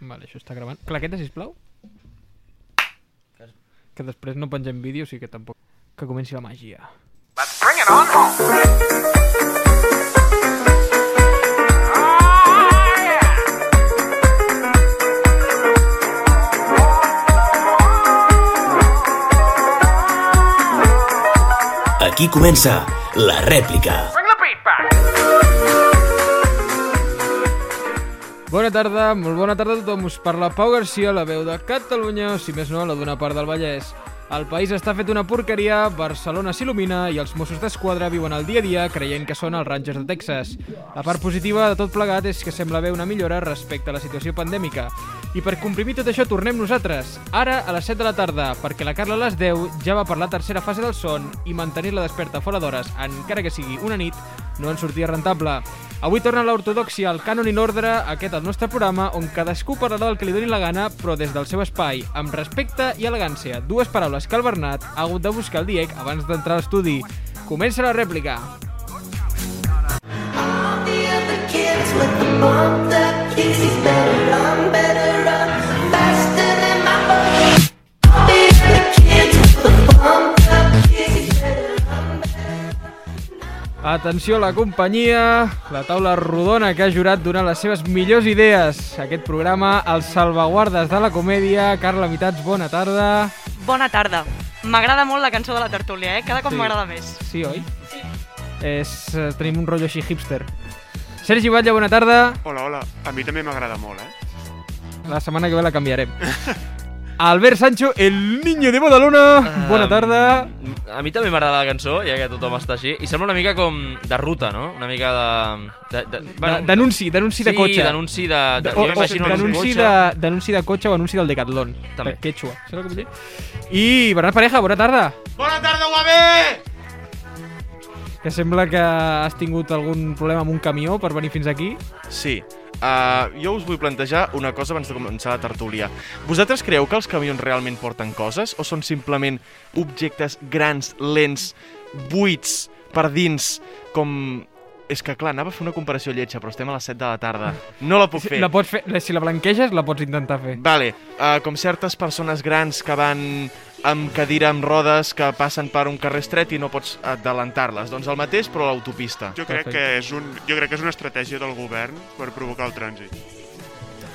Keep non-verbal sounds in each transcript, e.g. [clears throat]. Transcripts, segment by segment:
Vale, això està gravant. Claqueta, sisplau. Que després no pengem vídeo, sí que tampoc... Que comenci la màgia. Let's bring it on home. Aquí comença la rèplica. Bona tarda, molt bona tarda a tothom. Us parla Pau Garcia, la veu de Catalunya, o si més no, la d'una part del Vallès. El país està fet una porqueria, Barcelona s'il·lumina i els Mossos d'Esquadra viuen el dia a dia creient que són els Rangers de Texas. La part positiva de tot plegat és que sembla haver una millora respecte a la situació pandèmica. I per comprimir tot això tornem nosaltres, ara a les 7 de la tarda, perquè la Carla a les 10 ja va per la tercera fase del son i mantenir-la desperta fora d'hores, encara que sigui una nit, no en sortia rentable. Avui torna l'ortodoxia, el cànon i l'ordre, aquest el nostre programa, on cadascú parlarà del que li doni la gana, però des del seu espai, amb respecte i elegància. Dues paraules que el Bernat ha hagut de buscar el Diec abans d'entrar a l'estudi. Comença la rèplica. All the other kids with the pumped up kicks better run, better Atenció a la companyia, la taula rodona que ha jurat donar les seves millors idees. Aquest programa, els salvaguardes de la comèdia. Carla Mitats, bona tarda. Bona tarda. M'agrada molt la cançó de la tertúlia, eh? Cada cop Sí. m'agrada més. Sí, oi? Sí. És, eh, tenim un rotllo així hipster. Sergi Batlle, bona tarda. Hola, hola. A mi també m'agrada molt, eh? La setmana que ve la canviarem. [laughs] Albert Sancho, el niño de Badalona. Bona tarda. A mi també m'agrada la cançó, ja que tothom està així. I sembla una mica com de ruta, no? Una mica de... de, de, De, de cotxe. Sí, denunci de... de o, o, un denunci, cotxe. de, denunci de cotxe o anunci del Decathlon. També. Quechua. Saps dir? I Bernat Pareja, bona tarda. Bona tarda, UAB! Que sembla que has tingut algun problema amb un camió per venir fins aquí. Sí. Uh, jo us vull plantejar una cosa abans de començar la tertúlia. Vosaltres creu que els camions realment porten coses o són simplement objectes grans, lents, buits per dins, com... És que, clar, anava a fer una comparació lletja, però estem a les 7 de la tarda. No la puc fer. La pots fer, si la blanqueges, la pots intentar fer. Vale, uh, com certes persones grans que van amb cadira amb rodes que passen per un carrer estret i no pots adelantar-les. Doncs el mateix, però a l'autopista. Jo crec, Perfecte. que és un, jo crec que és una estratègia del govern per provocar el trànsit.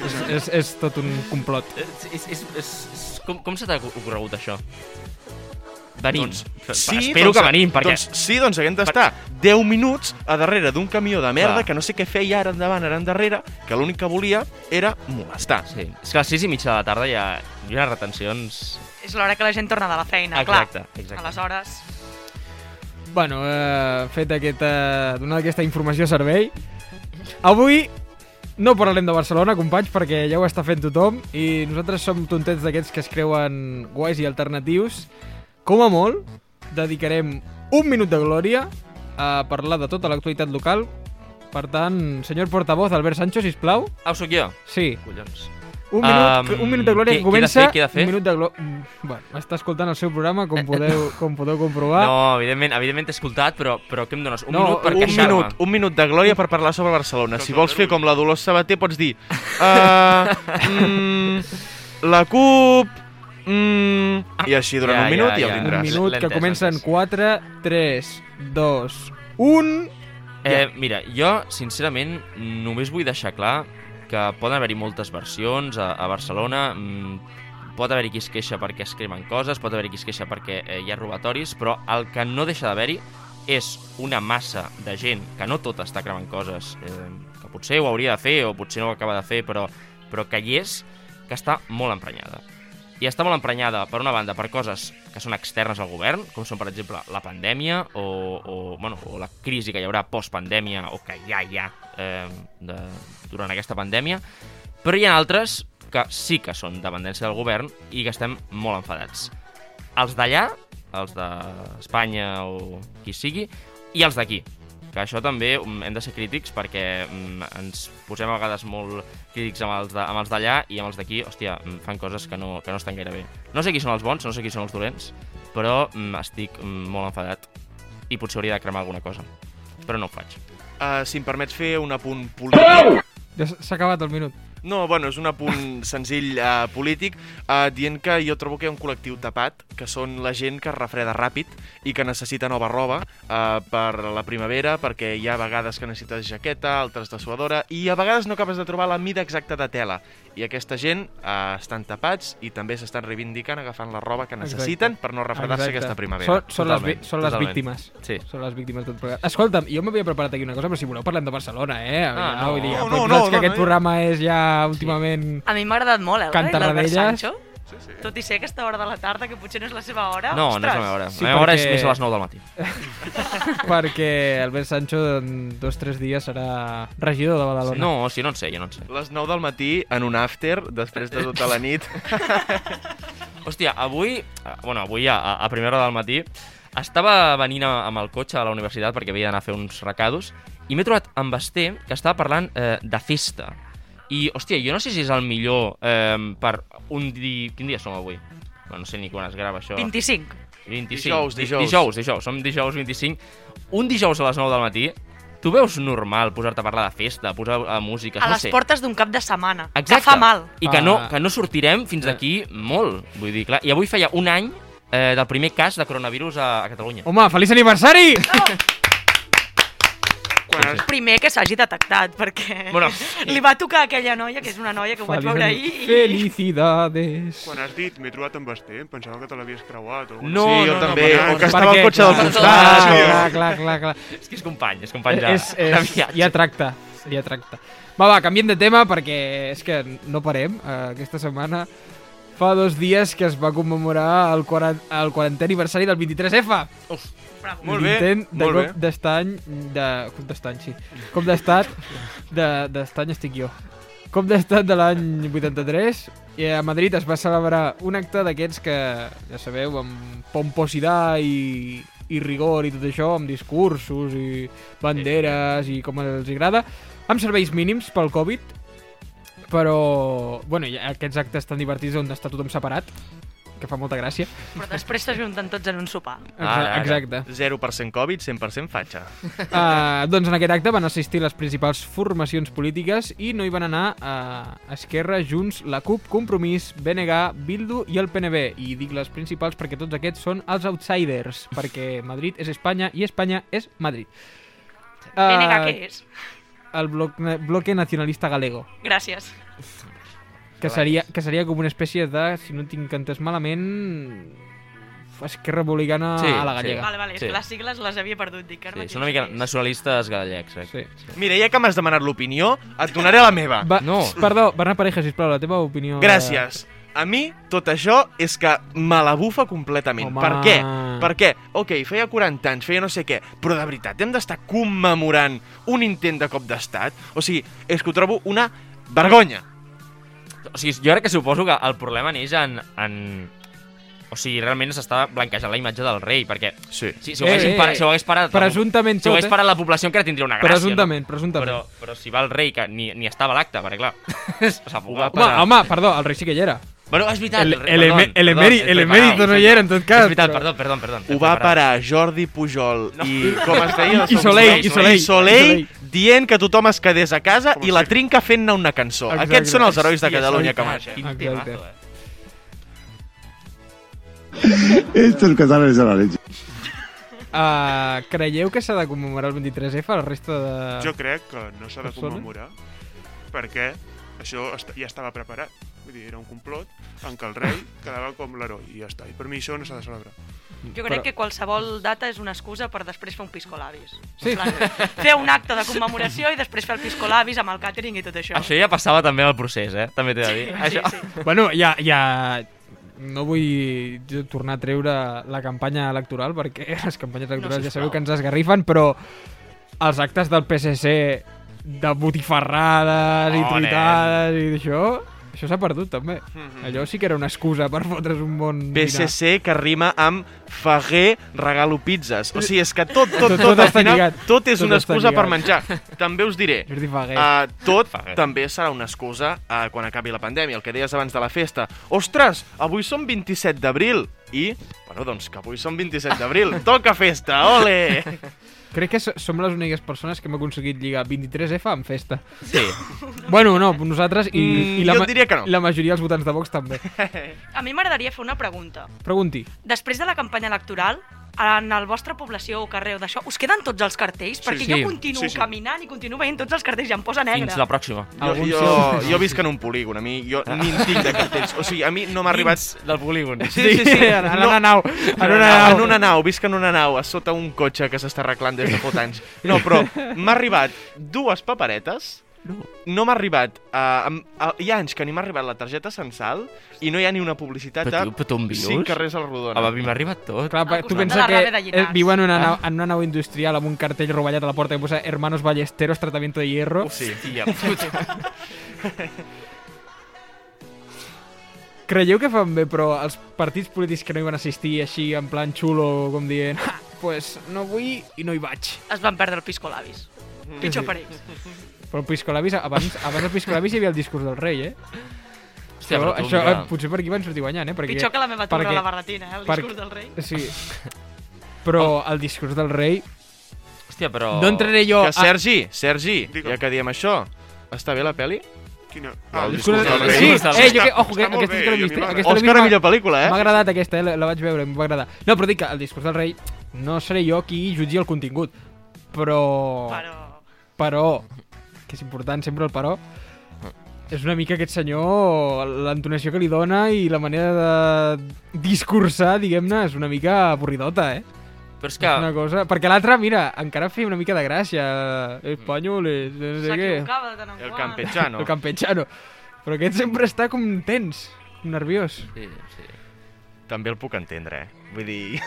És, és, és tot un complot. Eh, És, és, és, és, com, com se t'ha ocorregut això? Venim. Doncs, sí, Espero que venim, perquè... Doncs, sí, doncs haguem d'estar 10 minuts a darrere d'un camió de merda Clar. que no sé què feia ara endavant, ara endarrere, que l'únic que volia era molestar. Sí. És que a les 6 i mitja de la tarda hi ha, hi ha retencions... És l'hora que la gent torna de la feina, Exacte, clar. exacte. Aleshores, Bueno, eh, fet aquesta, donada aquesta informació a servei, avui no parlarem de Barcelona, companys, perquè ja ho està fent tothom i nosaltres som tontets d'aquests que es creuen guais i alternatius. Com a molt, dedicarem un minut de glòria a parlar de tota l'actualitat local. Per tant, senyor portavoz, Albert Sancho, sisplau. Ah, ho soc jo? Sí, Collons. Un minut, Um, un minut de glòria que què he de comença... fer? Què he de fer? Un minut de glòria... Bueno, està escoltant el seu programa, com podeu, [laughs] com podeu comprovar. No, evidentment, evidentment t'he escoltat, però, però què em dones? Un No, minut per un Un queixar-me. minut, un minut de glòria per parlar sobre Barcelona. Si vols fer com la Dolors Sabater, pots dir... Uh, [laughs] mm, la CUP... Mm, I així durant Ja, un minut ja, i ja, ho Un tindràs. minut L'he que comença en l'he 4, 3, 2, 1... Eh, mira, jo, sincerament, només vull deixar clar que poden haver-hi moltes versions a, a Barcelona. Mm, pot haver-hi qui es queixa perquè es cremen coses, pot haver-hi qui es queixa perquè eh, hi ha robatoris, però el que no deixa d'haver-hi és una massa de gent, que no tot està cremant coses, eh, que potser ho hauria de fer o potser no ho acaba de fer, però, però que hi és, que està molt emprenyada. I està molt emprenyada, per una banda, per coses que són externes al govern, com són, per exemple, la pandèmia o, o, bueno, o la crisi que hi haurà post-pandèmia o que ja hi ha eh, de, durant aquesta pandèmia, però hi ha altres que sí que són dependència del govern i que estem molt enfadats. Els d'allà, els d'Espanya o qui sigui, i els d'aquí, que això també mm, hem de ser crítics perquè mm, ens posem a vegades molt crítics amb els de- amb els d'allà i amb els d'aquí, hòstia, mm, fan coses que no, que no estan gaire bé. No sé qui són els bons, no sé qui són els dolents, però estic molt enfadat i potser hauria de cremar alguna cosa. Però no ho faig. Uh, si em permets fer un apunt polític... Ja s'ha acabat el minut. No, bueno, és un apunt senzill uh, polític, uh, dient que jo trobo que hi ha un col·lectiu tapat, que són la gent que es refreda ràpid i que necessita nova roba uh, per la primavera, perquè hi ha vegades que necessites jaqueta, altres de suadora, i a vegades no acabes de trobar la mida exacta de tela. I aquesta gent uh, estan tapats i també s'estan reivindicant agafant la roba que necessiten per no refredar-se Exacte. aquesta primavera. Són, són, les, són les totalment. víctimes. Sí. Són les víctimes tot plegat. Escolta'm, jo m'havia preparat aquí una cosa, però si voleu parlem de Barcelona, eh? Ah, Ja, no. vull dir, No, però no, tu no, saps que no, aquest no, programa és ja últimament... A mi m'ha agradat molt, eh, l'Albert. Sancho. Tot i ser aquesta hora de la tarda, que potser no és la seva hora. No, no és ostres. la meva hora. Sí, la meva hora és perquè- més a les 9 del matí. [laughs] perquè Albert Sancho en dos o tres dies serà regidor de Badalona. No, o sigui, no en sé, jo no en sé. Les 9 del matí en un after, després de tota la nit. [laughs] Hòstia, avui, bueno, avui a, a primera hora del matí, estava venint a- amb el cotxe a la universitat perquè havia d'anar a fer uns recados i m'he trobat amb Basté que estava parlant eh, de festa. I, hòstia, jo no sé si és el millor eh, per un dia... Quin dia som avui? Bueno, no sé ni quan es grava això. 25. 25. Dijous, Di- dijous. Dijous, dijous. Som dijous 25. Un dijous a les 9 del matí, tu veus normal posar-te a parlar de festa, posar uh, música, A no les sé. portes d'un cap de setmana. Exacte. Que fa mal. I que no, Ah. que no sortirem fins d'aquí molt. Vull dir, clar. I avui feia un any eh, del primer cas de coronavirus a, a Catalunya. Home, feliç aniversari! Quan has, Primer que s'hagi detectat, perquè Bueno. [laughs] li va tocar a aquella noia, que és una noia que ho vaig veure ahir. i- Felicidades! quan has dit m'he trobat amb Basté, em pensava que te l'havies creuat. O No, sí, jo no, també. no, o que no, estava al cotxe del costat. Clar, clar, clar, clar, clar. És que és company, és company de, és, és, ja tracta, ja tracta. Va, va, canviem de tema perquè és que no parem. Uh, aquesta setmana fa dos dies que es va commemorar el, 40, el 40è aniversari del 23F. Bravo. Molt bé, de molt bé. cop d'estany... De... Cop d'estany, sí. Cop d'estat... de- D'estany estic jo. Cop d'estat de l'any 83 i a Madrid es va celebrar un acte d'aquests que, ja sabeu, amb pompositat i, i rigor i tot això, amb discursos i banderes i com els agrada, amb serveis mínims pel Covid, però, bueno, aquests actes tan divertits on està tothom separat, que fa molta gràcia. Però després s'ajunten tots en un sopar. Ara. Exacte. 0% Covid, 100% fatxa. Uh, [laughs] doncs en aquest acte van assistir les principals formacions polítiques i no hi van anar uh, Esquerra, Junts, la CUP, Compromís, BNG, Bildu i el PNB. I dic les principals perquè tots aquests són els outsiders, perquè Madrid és Espanya i Espanya és Madrid. Uh, BNG què és? El bloc, bloque nacionalista galego, Gràcies. que seria, que seria com una espècie de, si no tinc entès malament, Esquerra Republicana Sí, a la sí. gallega. Vale, vale, és Sí. que les sigles les havia perdut. Dic, Sí, són una mica nacionalistes gallecs. Eh? Sí. Mira, ja que m'has demanat l'opinió, et donaré la meva. Va, No. Perdó, Bernat Pareja, sisplau, la teva opinió... de- Gràcies. A mi, tot això és que me la bufa completament. Home. Per què? Perquè, ok, feia 40 anys, feia no sé què, però de veritat hem d'estar commemorant un intent de cop d'estat? O sigui, és que ho trobo una vergonya. O sigui, jo crec que suposo que el problema neix en... en... O sigui, realment s'està blanquejant la imatge del rei, perquè Sí. si, si, ho, Eh, eh, parat, si ho hagués parat... Presumptament si ho tot, hagués eh? parat la població encara tindria una gràcia, Presumptament, no? presumptament. Però, però si va el rei, que ni, ni estava a l'acte, perquè clar... S'afoga. Ho va Home, home, perdó, el rei sí que hi era. Bueno, és veritat. El, el, perdó, el, emeri, el no hi era, en tot cas. És veritat, perdó, perdó, perdó. Ho va parar Jordi Pujol i com es deia? I Soleil, i Soleil, I Soleil dient que tothom es quedés a casa Com i la trinca fent-ne una cançó. Exacte. Aquests són els herois de Catalunya que marxen. Quin temazo, eh? Estos catalanes a la leche. Uh, creieu que s'ha de commemorar el 23F a la resta de... Jo crec que no s'ha de Persones? commemorar perquè això ja estava preparat. Vull dir, era un complot en què el rei quedava com l'heroi i ja està. I per mi això no s'ha de celebrar. Jo crec que qualsevol data és una excusa per després fer un piscolabis. Sí. En plan, fer un acte de commemoració i després fer el piscolabis amb el càtering i tot això. Això ja passava també al procés, eh? També t'he de dir. Sí, Això... sí. Bueno, ja, ja... No vull tornar a treure la campanya electoral, perquè [laughs] les campanyes electorals ja sabeu que ens esgarrifen, però els actes del PSC de botifarrades i Oh, truitades i d'això, això s'ha perdut també. Allò sí que era una excusa per fotre's un bon dinar. PSC que rima amb Faguer regalo pizzas. O sigui, és que tot, tot, Tot- tot, tot al final, lligat. tot és Tot una excusa per menjar. També us diré. Uh, tot Faguer. també serà una excusa uh, quan acabi la pandèmia, el que deies abans de la festa. Ostres, avui som 27 d'abril. I, bueno, doncs que avui som 27 d'abril. [laughs] Toca festa, ole! Crec que so- som les úniques persones que hem aconseguit lligar 23F amb festa. Sí. Bueno, no, nosaltres i, Mm, i la, jo diria que no. la majoria dels votants de Vox també. A mi m'agradaria fer una pregunta. Pregunti. Després de la campanya electoral, en la vostra població o carrer o d'això, us queden tots els cartells? Perquè sí. jo continuo Sí, sí. caminant i continuo veient tots els cartells i em posa negre. Fins la pròxima. Jo, jo, seu- jo visc en un polígon, a mi jo ni en tinc de cartells. O sigui, a mi no m'ha arribat... del polígon. Sí, sí, sí. en, en una nau. En una Ah, nau. en una nau, visc en una nau, a sota un cotxe que s'està arreglant des de fot anys. No, però m'ha arribat dues paperetes, no, no m'ha arribat... Uh, amb, uh, hi ha anys que ni m'ha arribat la targeta censal i no hi ha ni una publicitat Però a tu, però tu on vius? cinc carrers a la rodona. Home, a mi m'ha arribat tot. Clar, Al tu costat pensa la que de eh, Llinars. viu en una, Ah. nau, en una nau industrial amb un cartell rovellat a la porta que posa Hermanos Ballesteros, tratamiento de hierro. Oh, sí. Tia puta. [laughs] Creieu que fan bé, però els partits polítics que no hi van assistir així en plan xulo, com dient, ah, pues no vull i no hi vaig. Es van perdre el pisco labis. Pitjor Sí. per ells. [laughs] Però el Piscolabis, abans, abans del Piscolabis hi havia el discurs del rei, eh? Hòstia, però tu, això mira, eh, potser per aquí van sortir guanyant, eh? Perquè, Pitjor que la meva torre perquè- a la barretina, eh? el perquè- discurs del rei. Sí. Però el discurs del rei... hòstia, però... No entraré jo... Que Sergi, Sergi, Digue'm. ja que diem això, està bé la peli? Quina... Ah, el discurs del rei. Sí, Està- eh, jo que, està- ojo, que aquesta bé, sí que l'he a vist. eh? Aquesta Òscar a millor pel·lícula, M'ha eh? agradat aquesta, eh? la, la vaig veure, em va agradar. No, però dic que el discurs del rei no seré jo qui jutgi el contingut, però... Però... Però, que és important sempre el però, és una mica aquest senyor, l'entonació que li dona i la manera de discursar, diguem-ne, és una mica avorridota, eh? Però és És que... una cosa... Perquè l'altre, mira, encara feia una mica de gràcia. Espanyoles, no sé què. S'equivocava de tant en El campechano. El campechano. Però aquest sempre està com tens, nerviós. Sí, sí. També el puc entendre, eh? Vull dir...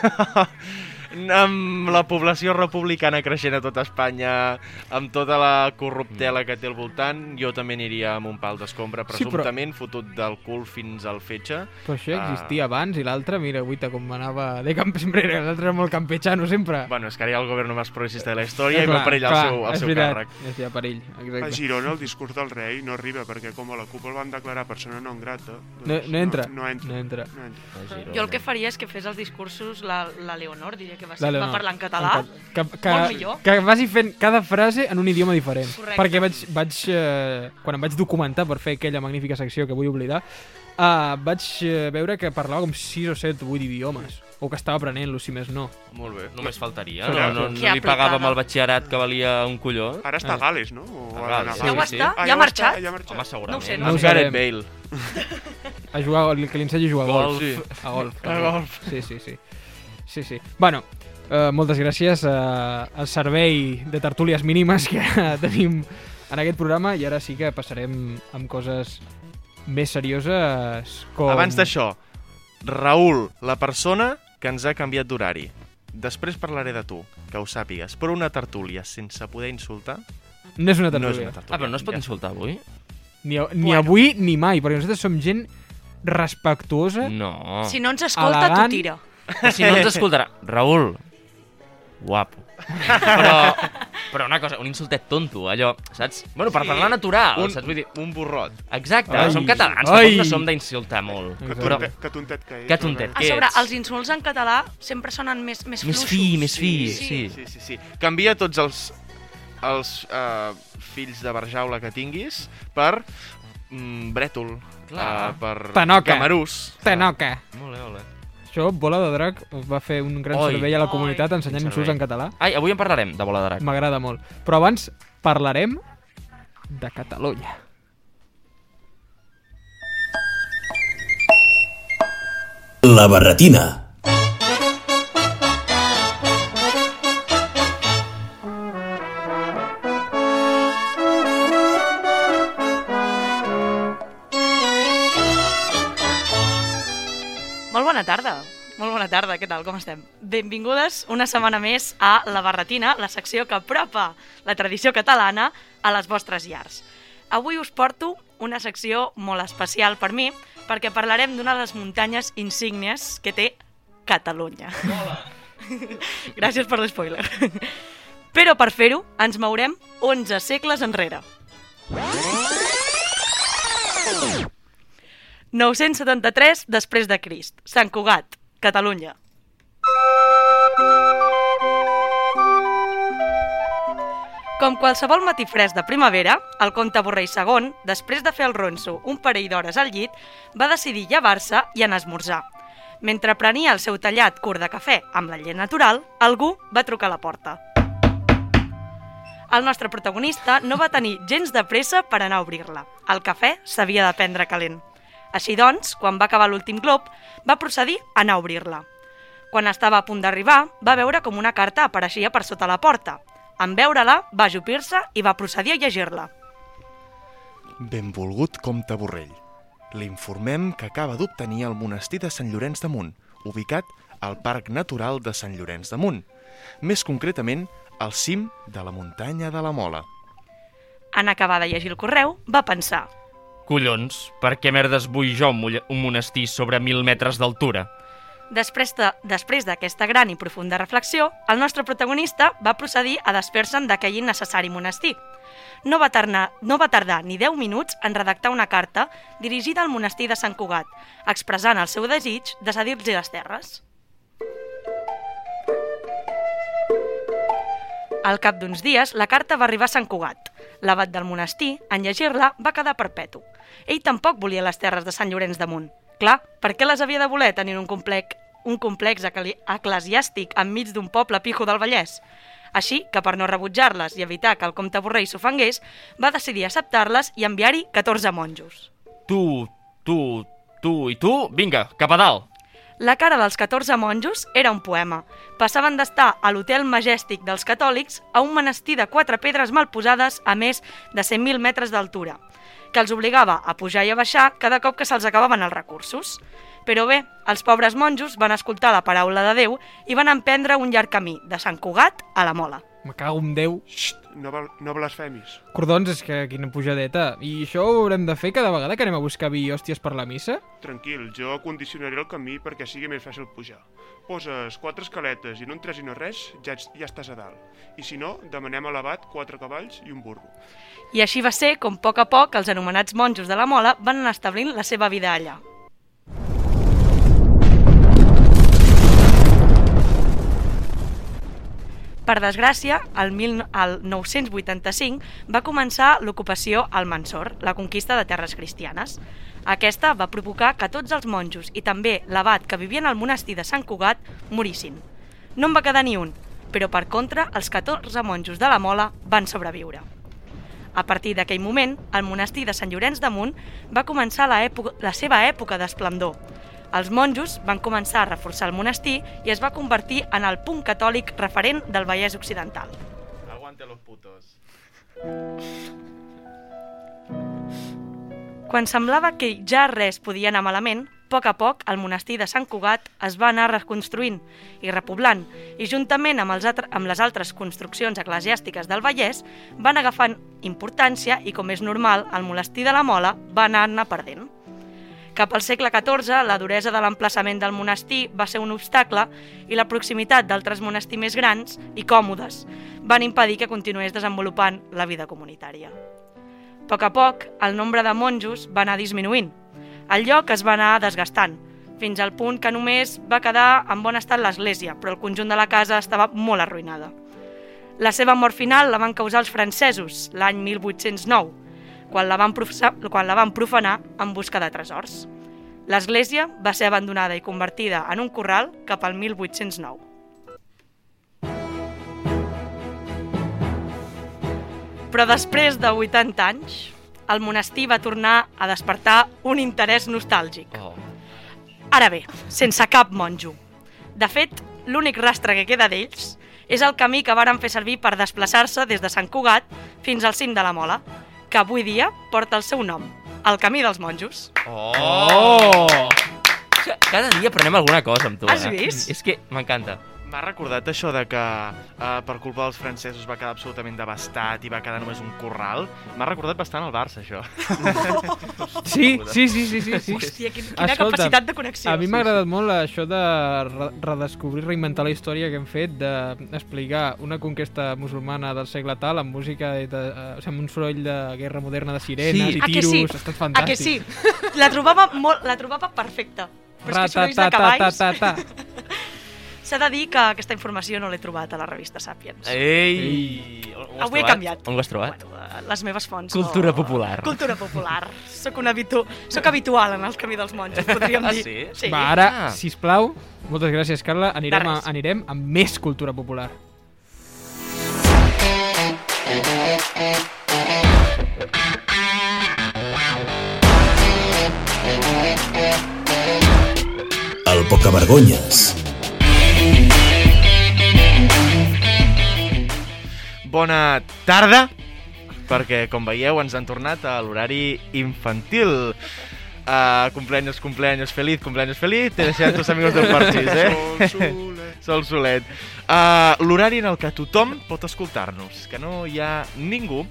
amb la població republicana creixent a tota Espanya, amb tota la corruptela que té al voltant, jo també aniria amb un pal d'escombra, Sí, però- presumptament fotut del cul fins al fetge. Però això Ah. existia abans i l'altre, mira, guita com anava de camp sempre era, l'altre era molt campechano sempre. Bueno, és que ara hi ha el govern més progressista de la història i Clar, va per ell el clar, seu, el seu veritat, càrrec. És ja per ell, A exacte. Girona el discurs del rei no arriba perquè com a la CUP el van declarar persona non grata... No, doncs no entra. No, entra. No entra. No entra. A Girona. Jo el que faria és que fes els discursos la, la Leonor, diria que va, ser, La va Leonor. parlar en català. Que, que, Molt millor. que vagi fent cada frase en un idioma diferent. Correcte. Perquè vaig, vaig eh, quan em vaig documentar per fer aquella magnífica secció que vull oblidar, uh, vaig eh, veure que parlava com 6 o 7 o 8 idiomes. O que estava aprenent-lo, si més no. Molt bé. Només faltaria. No, no, no Que li pagàvem el batxillerat que valia un colló. Ara està a Gales, no? O A ha Gales, sí, Ja ho està? Ah, Ja ha ho marxat? Ja ha marxat. Home, segurament. No ho sé, No no ho. Gareth. Bale. A jugar, que li ensenyi a jugar a golf. Golf. Sí. A golf. A golf. Sí, sí, sí. Sí, sí. Bueno, uh, moltes gràcies uh, al servei de tertúlies mínimes que [laughs] tenim en aquest programa i ara sí que passarem amb coses més serioses com... Abans d'això, Raül, la persona que ens ha canviat d'horari. Després parlaré de tu, que ho sàpigues, però una tertúlia sense poder insultar No és una no és tertúlia. una tertúlia. Ah, però no es pot Ja. insultar avui? Ni, a- ni Bueno. avui ni mai, perquè nosaltres som gent respectuosa. No. Si no ens escolta, tu tira. Però si no ens escoltarà... Raül, guapo. Però, però una cosa, un insultet tonto, allò, saps? Bueno, per Sí, parlar natural, un, saps? Vull dir, un borrot. exacte, Ai. som catalans, Ai. tampoc no som d'insultar molt. Que Exacte. Però, tontet, que tontet que és. Que tontet. A Què sobre, ets? els insults en català sempre sonen més, més més fluixos. fi, més fi, Sí. sí. Sí, sí, sí. Canvia tots els, els uh, fills de barjaula que tinguis per mm, brètol, Clar. uh, per Tanoca. camarús. Tenoca. Molt bé, molt bé. Això, Bola de Drac va fer un gran Oi. servei a la Oi. comunitat ensenyant insults servei. en català. Ai, avui en parlarem, de bola de drac. M'agrada molt. Però abans parlarem de Catalunya. La barretina. Bona tarda. Molt bona tarda, què tal, com estem? Benvingudes una setmana més a La Barretina, la secció que apropa la tradició catalana a les vostres llars. Avui us porto una secció molt especial per mi, perquè parlarem d'una de les muntanyes insígnies que té Catalunya. [laughs] Gràcies per l'espoiler. Però per fer-ho ens mourem 11 segles enrere. 973 després de Crist. Sant Cugat, Catalunya. Com qualsevol matí fresc de primavera, el comte Borrell II, després de fer el ronso un parell d'hores al llit, va decidir llevar-se i anar a esmorzar. Mentre prenia el seu tallat curt de cafè amb la llet natural, algú va trucar a la porta. El nostre protagonista no va tenir gens de pressa per anar a obrir-la. El cafè s'havia de prendre calent. Així doncs, quan va acabar l'últim glob, va procedir a anar a obrir-la. Quan estava a punt d'arribar, va veure com una carta apareixia per sota la porta. En veure-la, va ajupir-se i va procedir a llegir-la. Benvolgut comte Borrell. L'informem que acaba d'obtenir el monestir de Sant Llorenç de Munt, ubicat al Parc Natural de Sant Llorenç de Munt, més concretament al cim de la muntanya de la Mola. En acabar de llegir el correu, va pensar Collons, per què merdes vull jo un, monestir sobre mil metres d'altura? Després de- després d'aquesta gran i profunda reflexió, el nostre protagonista va procedir a desfer-se'n d'aquell innecessari monestir. No va, tardar, no va tardar ni 10 minuts en redactar una carta dirigida al monestir de Sant Cugat, expressant el seu desig de cedir-los les terres. Al cap d'uns dies, la carta va arribar a Sant Cugat. L'abat del monestir, en llegir-la, va quedar perpetu. Ell tampoc volia les terres de Sant Llorenç de Munt. Clar, per què les havia de voler tenir un complex, un complex eclesiàstic enmig d'un poble pijo del Vallès? Així que per no rebutjar-les i evitar que el comte Borrell s'ofengués, va decidir acceptar-les i enviar-hi 14 monjos. Tu, tu, tu i tu, vinga, cap a dalt. La cara dels 14 monjos era un poema. Passaven d'estar a l'hotel Majestic dels catòlics a un monestir de quatre pedres mal posades a més de 100.000 metres d'altura, que els obligava a pujar i a baixar cada cop que se'ls acabaven els recursos. Però bé, els pobres monjos van escoltar la paraula de Déu i van emprendre un llarg camí, de Sant Cugat a la Mola. Me cago en Déu. Xxt, no, no blasfemis. Cordons, és que quina pujadeta. I això ho haurem de fer cada vegada que anem a buscar vi i hòsties per la missa? Tranquil, jo condicionaré el camí perquè sigui més fàcil pujar. Poses quatre escaletes i no entres i no res, ja, ja estàs a dalt. I si no, demanem a l'abat quatre cavalls i un burro. I així va ser com a poc a poc els anomenats monjos de la Mola van anar establint la seva vida allà. Per desgràcia, el, mil, el 985 va començar l'ocupació al Mansor, la conquista de terres cristianes. Aquesta va provocar que tots els monjos i també l'abat que vivien al monestir de Sant Cugat morissin. No en va quedar ni un, però per contra els 14 monjos de la Mola van sobreviure. A partir d'aquell moment, el monestir de Sant Llorenç de Munt va començar època, la seva època d'esplendor. Els monjos van començar a reforçar el monestir i es va convertir en el punt catòlic referent del Vallès Occidental. Aguante los putos. Quan semblava que ja res podia anar malament, a poc a poc el monestir de Sant Cugat es va anar reconstruint i repoblant, i juntament amb, els altre, amb les altres construccions eclesiàstiques del Vallès van agafant importància i, com és normal, el monestir de la Mola va anar-ne perdent. Cap al segle XIV, la duresa de l'emplaçament del monestir va ser un obstacle i la proximitat d'altres monestirs més grans i còmodes van impedir que continués desenvolupant la vida comunitària. A poc a poc, el nombre de monjos va anar disminuint. El lloc es va anar desgastant, fins al punt que només va quedar en bon estat l'església, però el conjunt de la casa estava molt arruïnada. La seva mort final la van causar els francesos l'any 1809, quan la, van professar, quan la van profanar en busca de tresors. L'església va ser abandonada i convertida en un corral cap al 1809. Però després de 80 anys, el monestir va tornar a despertar un interès nostàlgic. Oh. Ara bé, sense cap monjo. De fet, l'únic rastre que queda d'ells és el camí que varen fer servir per desplaçar-se des de Sant Cugat fins al cim de la Mola, que avui dia porta el seu nom, el Camí dels Monjos. Oh! Oh! Cada dia aprenem alguna cosa amb tu, Has eh? vist? És que m'encanta. M'ha recordat això de que uh, per culpa dels francesos va quedar absolutament devastat i va quedar només un corral. M'ha recordat bastant el Barça, això. [laughs] Sí, sí, sí, sí, sí. sí. Hòstia, quin- quina Escolta, capacitat de connexió. A mi m'ha agradat molt això de re redescobrir, reinventar la història que hem fet, d'explicar una conquesta musulmana del segle tal amb música, de, de, uh, o sigui, amb un soroll de guerra moderna de sirenes Sí. i Ah, que tiros, sí? ha estat fantàstic. que sí? La trobava, molt, la trobava perfecta. Però és que sorolls de cavalls... Ra-ta-ta-ta-ta-ta. [laughs] S'ha de dir que aquesta informació no l'he trobat a la revista Sapiens. Ei! On ho Avui he canviat. On ho has trobat? Bueno, eh, les meves fonts. Cultura no... popular. Cultura popular. Soc, un habitu... Soc habitual en el camí dels monjos, podríem Ah, dir. sí? sí. Va, ara, Ah. sisplau, moltes gràcies, Carla, anirem, a, anirem amb més cultura popular. El Pocavergonyes. Bona tarda, perquè, com veieu, ens han tornat a l'horari infantil. Uh, cumpleaños, cumpleaños feliz, cumpleaños feliz, te desean tus amigos del parchís, eh? Sol, solet. Sol Solet. Uh, L'horari en el que tothom pot escoltar-nos, que no hi ha ningú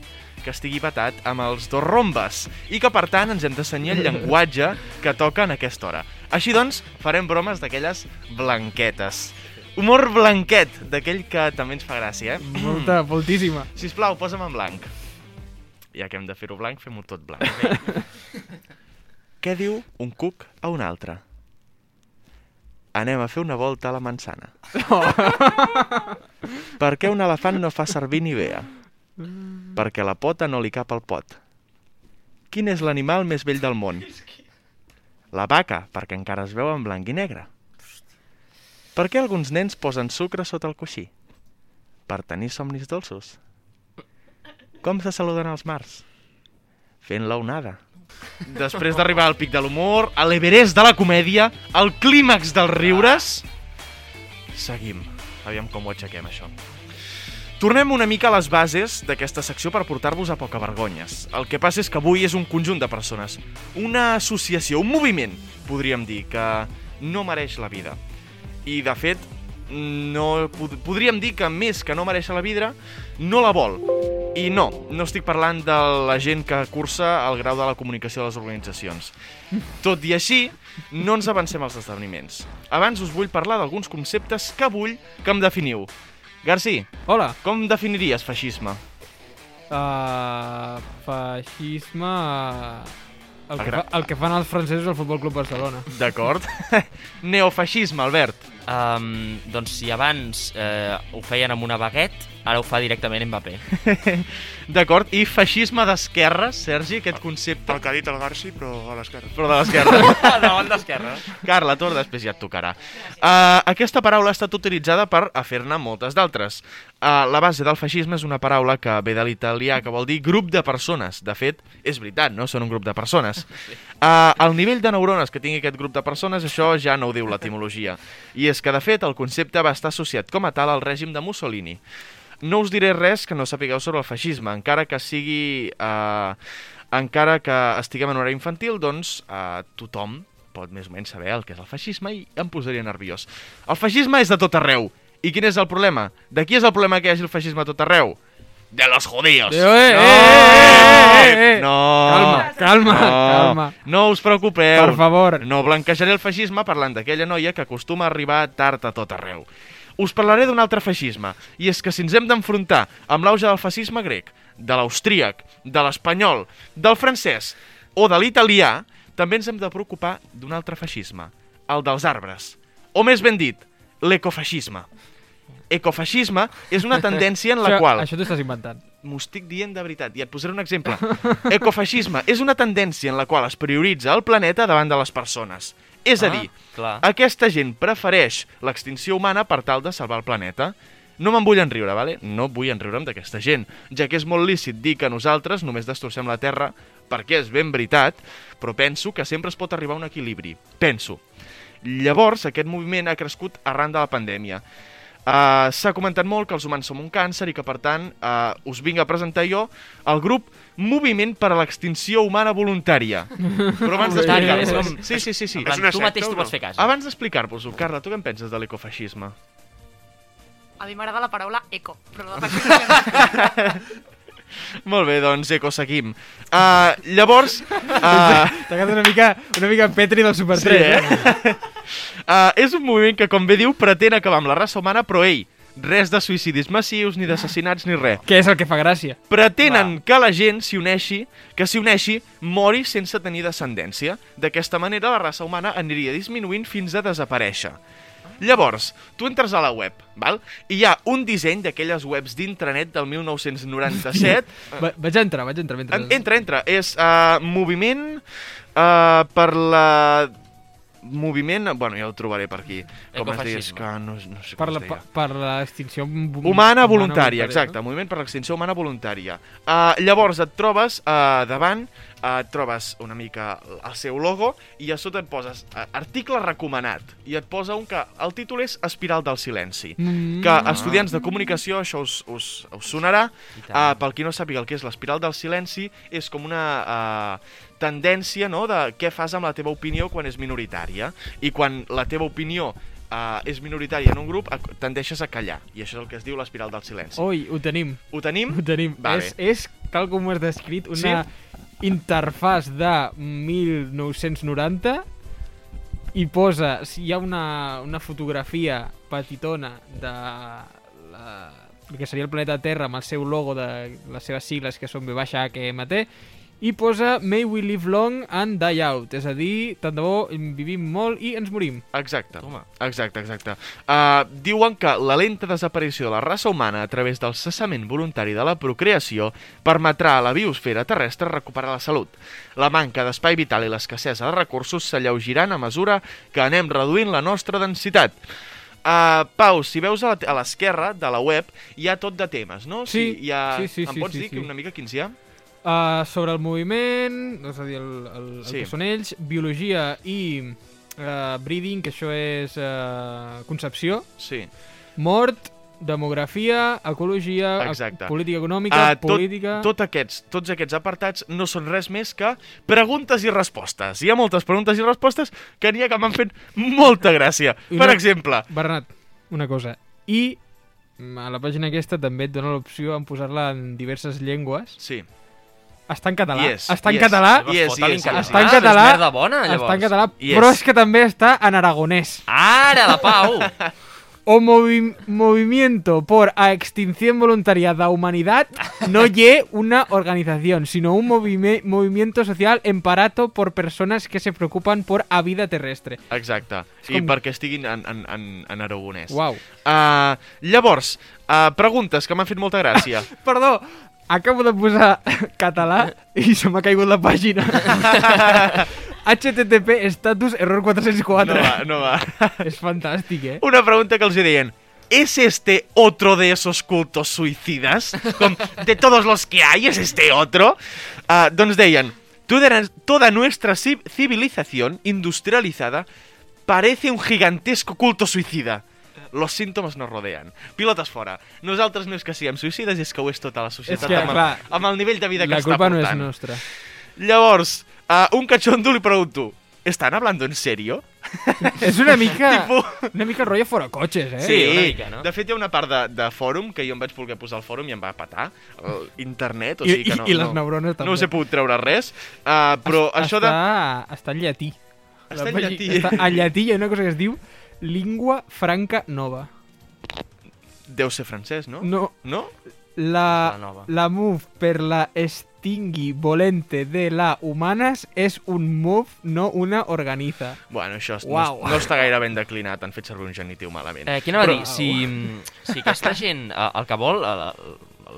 que estigui patat amb els dos rombes i que, per tant, ens hem d'assenyar el llenguatge que toca en aquesta hora. Així doncs, farem bromes d'aquelles blanquetes. Humor blanquet, d'aquell que també ens fa gràcia, eh? Molta, moltíssima. Sisplau, posa'm en blanc. Ja que hem de fer-ho blanc, fem-ho tot blanc. [laughs] Què diu un cuc a un altre? Anem a fer una volta a la manzana. [laughs] per què un elefant no fa servir Nivea? Perquè la pota no li cap al pot. Quin és l'animal més vell del món? La vaca, perquè encara es veu en blanc i negre. Per què alguns nens posen sucre sota el coixí? Per tenir somnis dolços. Com se saluden els mars? Fent la onada. Després d'arribar al pic de l'humor, a l'Everest de la comèdia, al clímax dels riures... Seguim. Aviam com ho aixequem, això. Tornem una mica a les bases d'aquesta secció per portar-vos a poca vergonyes. El que passa és que avui és un conjunt de persones, una associació, un moviment, podríem dir, que no mereix la vida. I, de fet, no, pod podríem dir que més que no mereix la vida, no la vol. I no, no estic parlant de la gent que cursa el grau de la comunicació de les organitzacions. Tot i així, no ens avancem als esdeveniments. Abans us vull parlar d'alguns conceptes que vull que em definiu. Garcí, Hola. com definiries feixisme? Uh, feixisme... El que, fa, el que fan els francesos al Futbol Club Barcelona. D'acord? [laughs] Neofeixisme, Albert. Um, doncs si abans eh, ho feien amb una baguette, ara ho fa directament Mbappé. [laughs] D'acord? I feixisme d'esquerra, Sergi, aquest concepte... El que ha dit el Garci, però a l'esquerra. Però de l'esquerra. [laughs] Davant d'esquerra. Carla, tu després ja et tocarà. Uh, aquesta paraula ha estat utilitzada per a fer-ne moltes d'altres. Uh, la base del feixisme és una paraula que ve de l'italià, que vol dir grup de persones. De fet, és veritat, no? Són un grup de persones. Uh, el nivell de neurones que tingui aquest grup de persones, això ja no ho diu l'etimologia. I és que, de fet, el concepte va estar associat com a tal al règim de Mussolini. No us diré res que no sapigueu sobre el feixisme, encara que sigui... Eh, encara que estiguem en horari infantil, doncs eh, tothom pot més o menys saber el que és el feixisme i em posaria nerviós. El feixisme és de tot arreu. I quin és el problema? De qui és el problema que hi hagi el feixisme a tot arreu? De los judíos. Eh, eh, no! eh, eh, eh. No! Calma, calma, no. calma. No us preocupeu. Per favor. No blanquejaré el feixisme parlant d'aquella noia que acostuma a arribar tard a tot arreu. Us parlaré d'un altre feixisme, i és que si ens hem d'enfrontar amb l'auge del fascisme grec, de l'austríac, de l'espanyol, del francès o de l'italià, també ens hem de preocupar d'un altre feixisme, el dels arbres. O més ben dit, l'ecofeixisme. Ecofeixisme és una [laughs] tendència en la això, qual... Això t'ho estàs inventant. M'ho estic dient de veritat, i et posaré un exemple. [laughs] Ecofeixisme és una tendència en la qual es prioritza el planeta davant de les persones. És a Ah, dir, clar. aquesta gent prefereix l'extinció humana per tal de salvar el planeta. No me'n vull enriure, vale? no vull enriure'm d'aquesta gent, ja que és molt lícit dir que nosaltres només destrossem la Terra perquè és ben veritat, però penso que sempre es pot arribar a un equilibri. Penso. Llavors, aquest moviment ha crescut arran de la pandèmia. Uh, S'ha comentat molt que els humans som un càncer i que, per tant, uh, us vinc a presentar jo el grup Moviment per a l'Extinció Humana Voluntària. [laughs] Però abans d'explicar-vos... Sí, sí, sí, sí. Plan, tu secta mateix no? pots fer cas. Abans d'explicar-vos-ho, Carla, tu què en penses de l'ecofeixisme? A mi m'agrada la paraula eco, però la. [laughs] Molt bé, doncs, eco, seguim. Uh, llavors... Uh, T'ha quedat una mica, una mica Petri del Super 3, eh? [laughs] uh, és un moviment que, com bé diu, pretén acabar amb la raça humana, però, ei, res de suïcidis massius, ni d'assassinats, ni res. Què és el que fa gràcia? Pretenen que la gent s'hi uneixi, que s'hi uneixi, mori sense tenir descendència. D'aquesta manera, la raça humana aniria disminuint fins a desaparèixer. Llavors, tu entres a la web, val? i hi ha un disseny d'aquelles webs d'intranet del 1997. [laughs] Va, vaig entrar, vaig entrar mentre... En- entra, entra. És uh, moviment uh, per la... Moviment... Bueno, ja ho trobaré per aquí. Com es dius? Ecofeixisme. Que no, no sé Per com la, es per, deia. per l'extinció vo- Humana voluntària, exacte, no? moviment per l'extinció humana voluntària. Uh, llavors et trobes uh, davant, uh, et trobes una mica el seu logo i a sota et poses uh, article recomanat i et posa un que el títol és Espiral del silenci. Mm. Que estudiants de comunicació, això us, us, us sonarà, uh, pel qui no sàpiga el que és l'espiral del silenci, és com una uh, tendència no, de què fas amb la teva opinió quan és minoritària. I quan la teva opinió uh, és minoritària en un grup, tendeixes a callar. I això és el que es diu l'espiral del silenci. Ui, ho tenim, Ho tenim? ho tenim. Vale. És, és, tal com ho has descrit, una interfàs de 1990 i posa, si hi ha una, una fotografia petitona de la, el que seria el planeta Terra amb el seu logo de les seves sigles que són V baixa HMT i posa May we live long and die out, és a dir, tant de bo vivim molt i ens morim. Exacte. Toma. Exacte, exacte. Uh, diuen que la lenta desaparició de la raça humana a través del cessament voluntari de la procreació permetrà a la biosfera terrestre recuperar la salut. La manca d'espai vital i l'escassesa de recursos s'alleugiran a mesura que anem reduint la nostra densitat. Uh, Pau, si veus a l'esquerra de la web, hi ha tot de temes, no? Sí, hi ha... sí, sí, Em pots sí, dir sí. una mica quins hi ha? Uh, sobre el moviment, és a dir, el, el, el Sí. que són ells, biologia i uh, breeding, que això és uh, concepció, Sí. mort, demografia, ecologia, ec- Exacte. política econòmica, Ah, tot, política... tot aquests, tots aquests apartats no són res més que preguntes i respostes. Hi ha moltes preguntes i respostes que n'hi ha que m'han fet molta gràcia. I Per una- exemple, Bernat, una cosa. I mm, a la pàgina aquesta també et dona l'opció en posar-la en diverses llengües. sí, Està en català. Yes, està en yes. català. Yes, Yes. Està en Ah, català. És merda bona, llavors. Està en català, Yes. però és que també està en aragonès. Ara, la Pau! O movi- movimiento por a extinción voluntaria da humanidad no ye una organización, sino un movime- movimiento social emparato por personas que se preocupan por a vida terrestre. exacte. És I com- perquè estiguin en, en, en, en aragonès. Uau. Uh, llavors, uh, preguntes que m'han fet molta gràcia. [laughs] Perdó, acabo de posar [laughs] català i se m'ha caigut la pàgina. [laughs] HTTP status error 404. No va, no va. [laughs] És fantàstic, eh? Una pregunta que els hi deien. ¿Es este otro de esos cultos suicidas? Com, de todos los que hay, ¿es este otro? Uh, doncs deien, toda, nuestra ci- civilización industrializada parece un gigantesco culto suicida. Los síntomes nos rodean. Pilotes fora. Nosaltres no és que siguem suïcides, és que ho és tota la societat És que, amb, clar, amb el nivell de vida que La està culpa no és portant. nostra. Llavors, uh, un cachondo li pregunto, ¿están hablando en serio? [laughs] És una mica... Tipo- Una mica rotllo fora cotxes, eh? Sí, una mica, no? De fet, hi ha una part de, de fòrum que jo em vaig voler posar al fòrum i em va patar. El internet, o I, sigui que i, no... I les no, neurones també. no us he pogut treure res, uh, però Es- això de... està, Està en llatí. Està La en llatí. Està en llatí hi ha una cosa que es diu Lingua franca nova. Deu ser francès, no? No, No? la, La nova. la move per la extingui volente de la humanes és un move, no una organiza. Bueno, això Uau. no, no està gaire ben declinat, han fet servir un genitiu malament. Eh, què anava a Però- dir? Si, si aquesta gent eh, el que vol, el,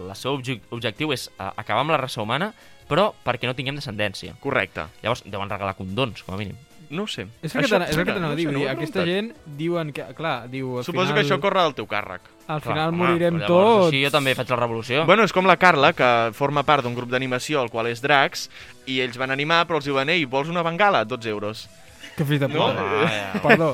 el seu obje- objectiu és eh, acabar amb la raça humana, però perquè no tinguem descendència. Correcte. Llavors deuen regalar condons, com a mínim. No ho sé. És el que Això- no t'anava a dir. no aquesta gent diuen que, clar, diu... Al Suposo final, que això corre del teu càrrec. Al Clar, final home, morirem però llavors, tots. Així jo també faig la revolució. Bueno, és com la Carla, que forma part d'un grup d'animació, el qual és Dracs, i ells van animar, però els diuen, ei, vols una bengala? 12 euros. Que fills de No? puta. Home, ja. [laughs] Perdó.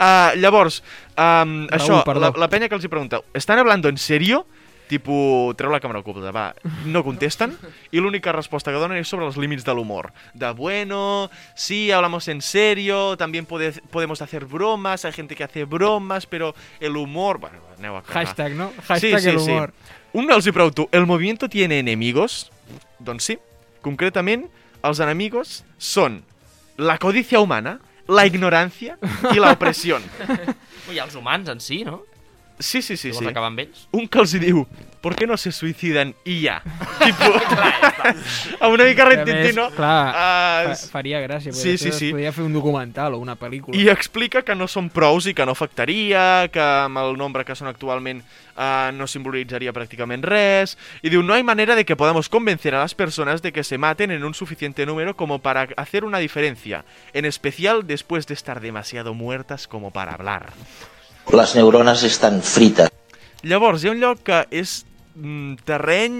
Uh, llavors, um, això, perdó. la, la penya que els hi pregunta, ¿están hablando en serio? Tipo, treu la càmera oculta, va, no contesten, i l'única resposta que donen és sobre els límits de l'humor. De, bueno, sí, hablamos en serio, también pode, podemos hacer bromas, hay gente que hace bromas, pero el humor... Bueno, aneu a cagar. Hashtag, no? Hashtag el humor. Un els hi pregunto, ¿el movimiento tiene enemigos? Doncs sí. Concretament, els enemigos són la codicia humana, la ignorancia i la opressió. I [laughs] els humans en si, no? Sí, sí, sí, Si sí. acabar amb ells? Un que els hi diu, ¿por qué no se suiciden? I ja. [laughs] tipo, amb [laughs] una mica Rintintín, no? clar, Ah, fa, faria gràcia, sí, sí, sí. podria fer un documental o una pel·lícula. I explica que no són prous i que no afectaria, que amb el nombre que són actualment eh, no simbolitzaria pràcticament res. Y diu, no hay manera de que podamos convencer a las personas de que se maten en un suficiente número como para hacer una diferencia, en especial después de estar demasiado muertas como para hablar. Las neuronas están fritas. Llavors, hi ha un lloc que és mm, terreny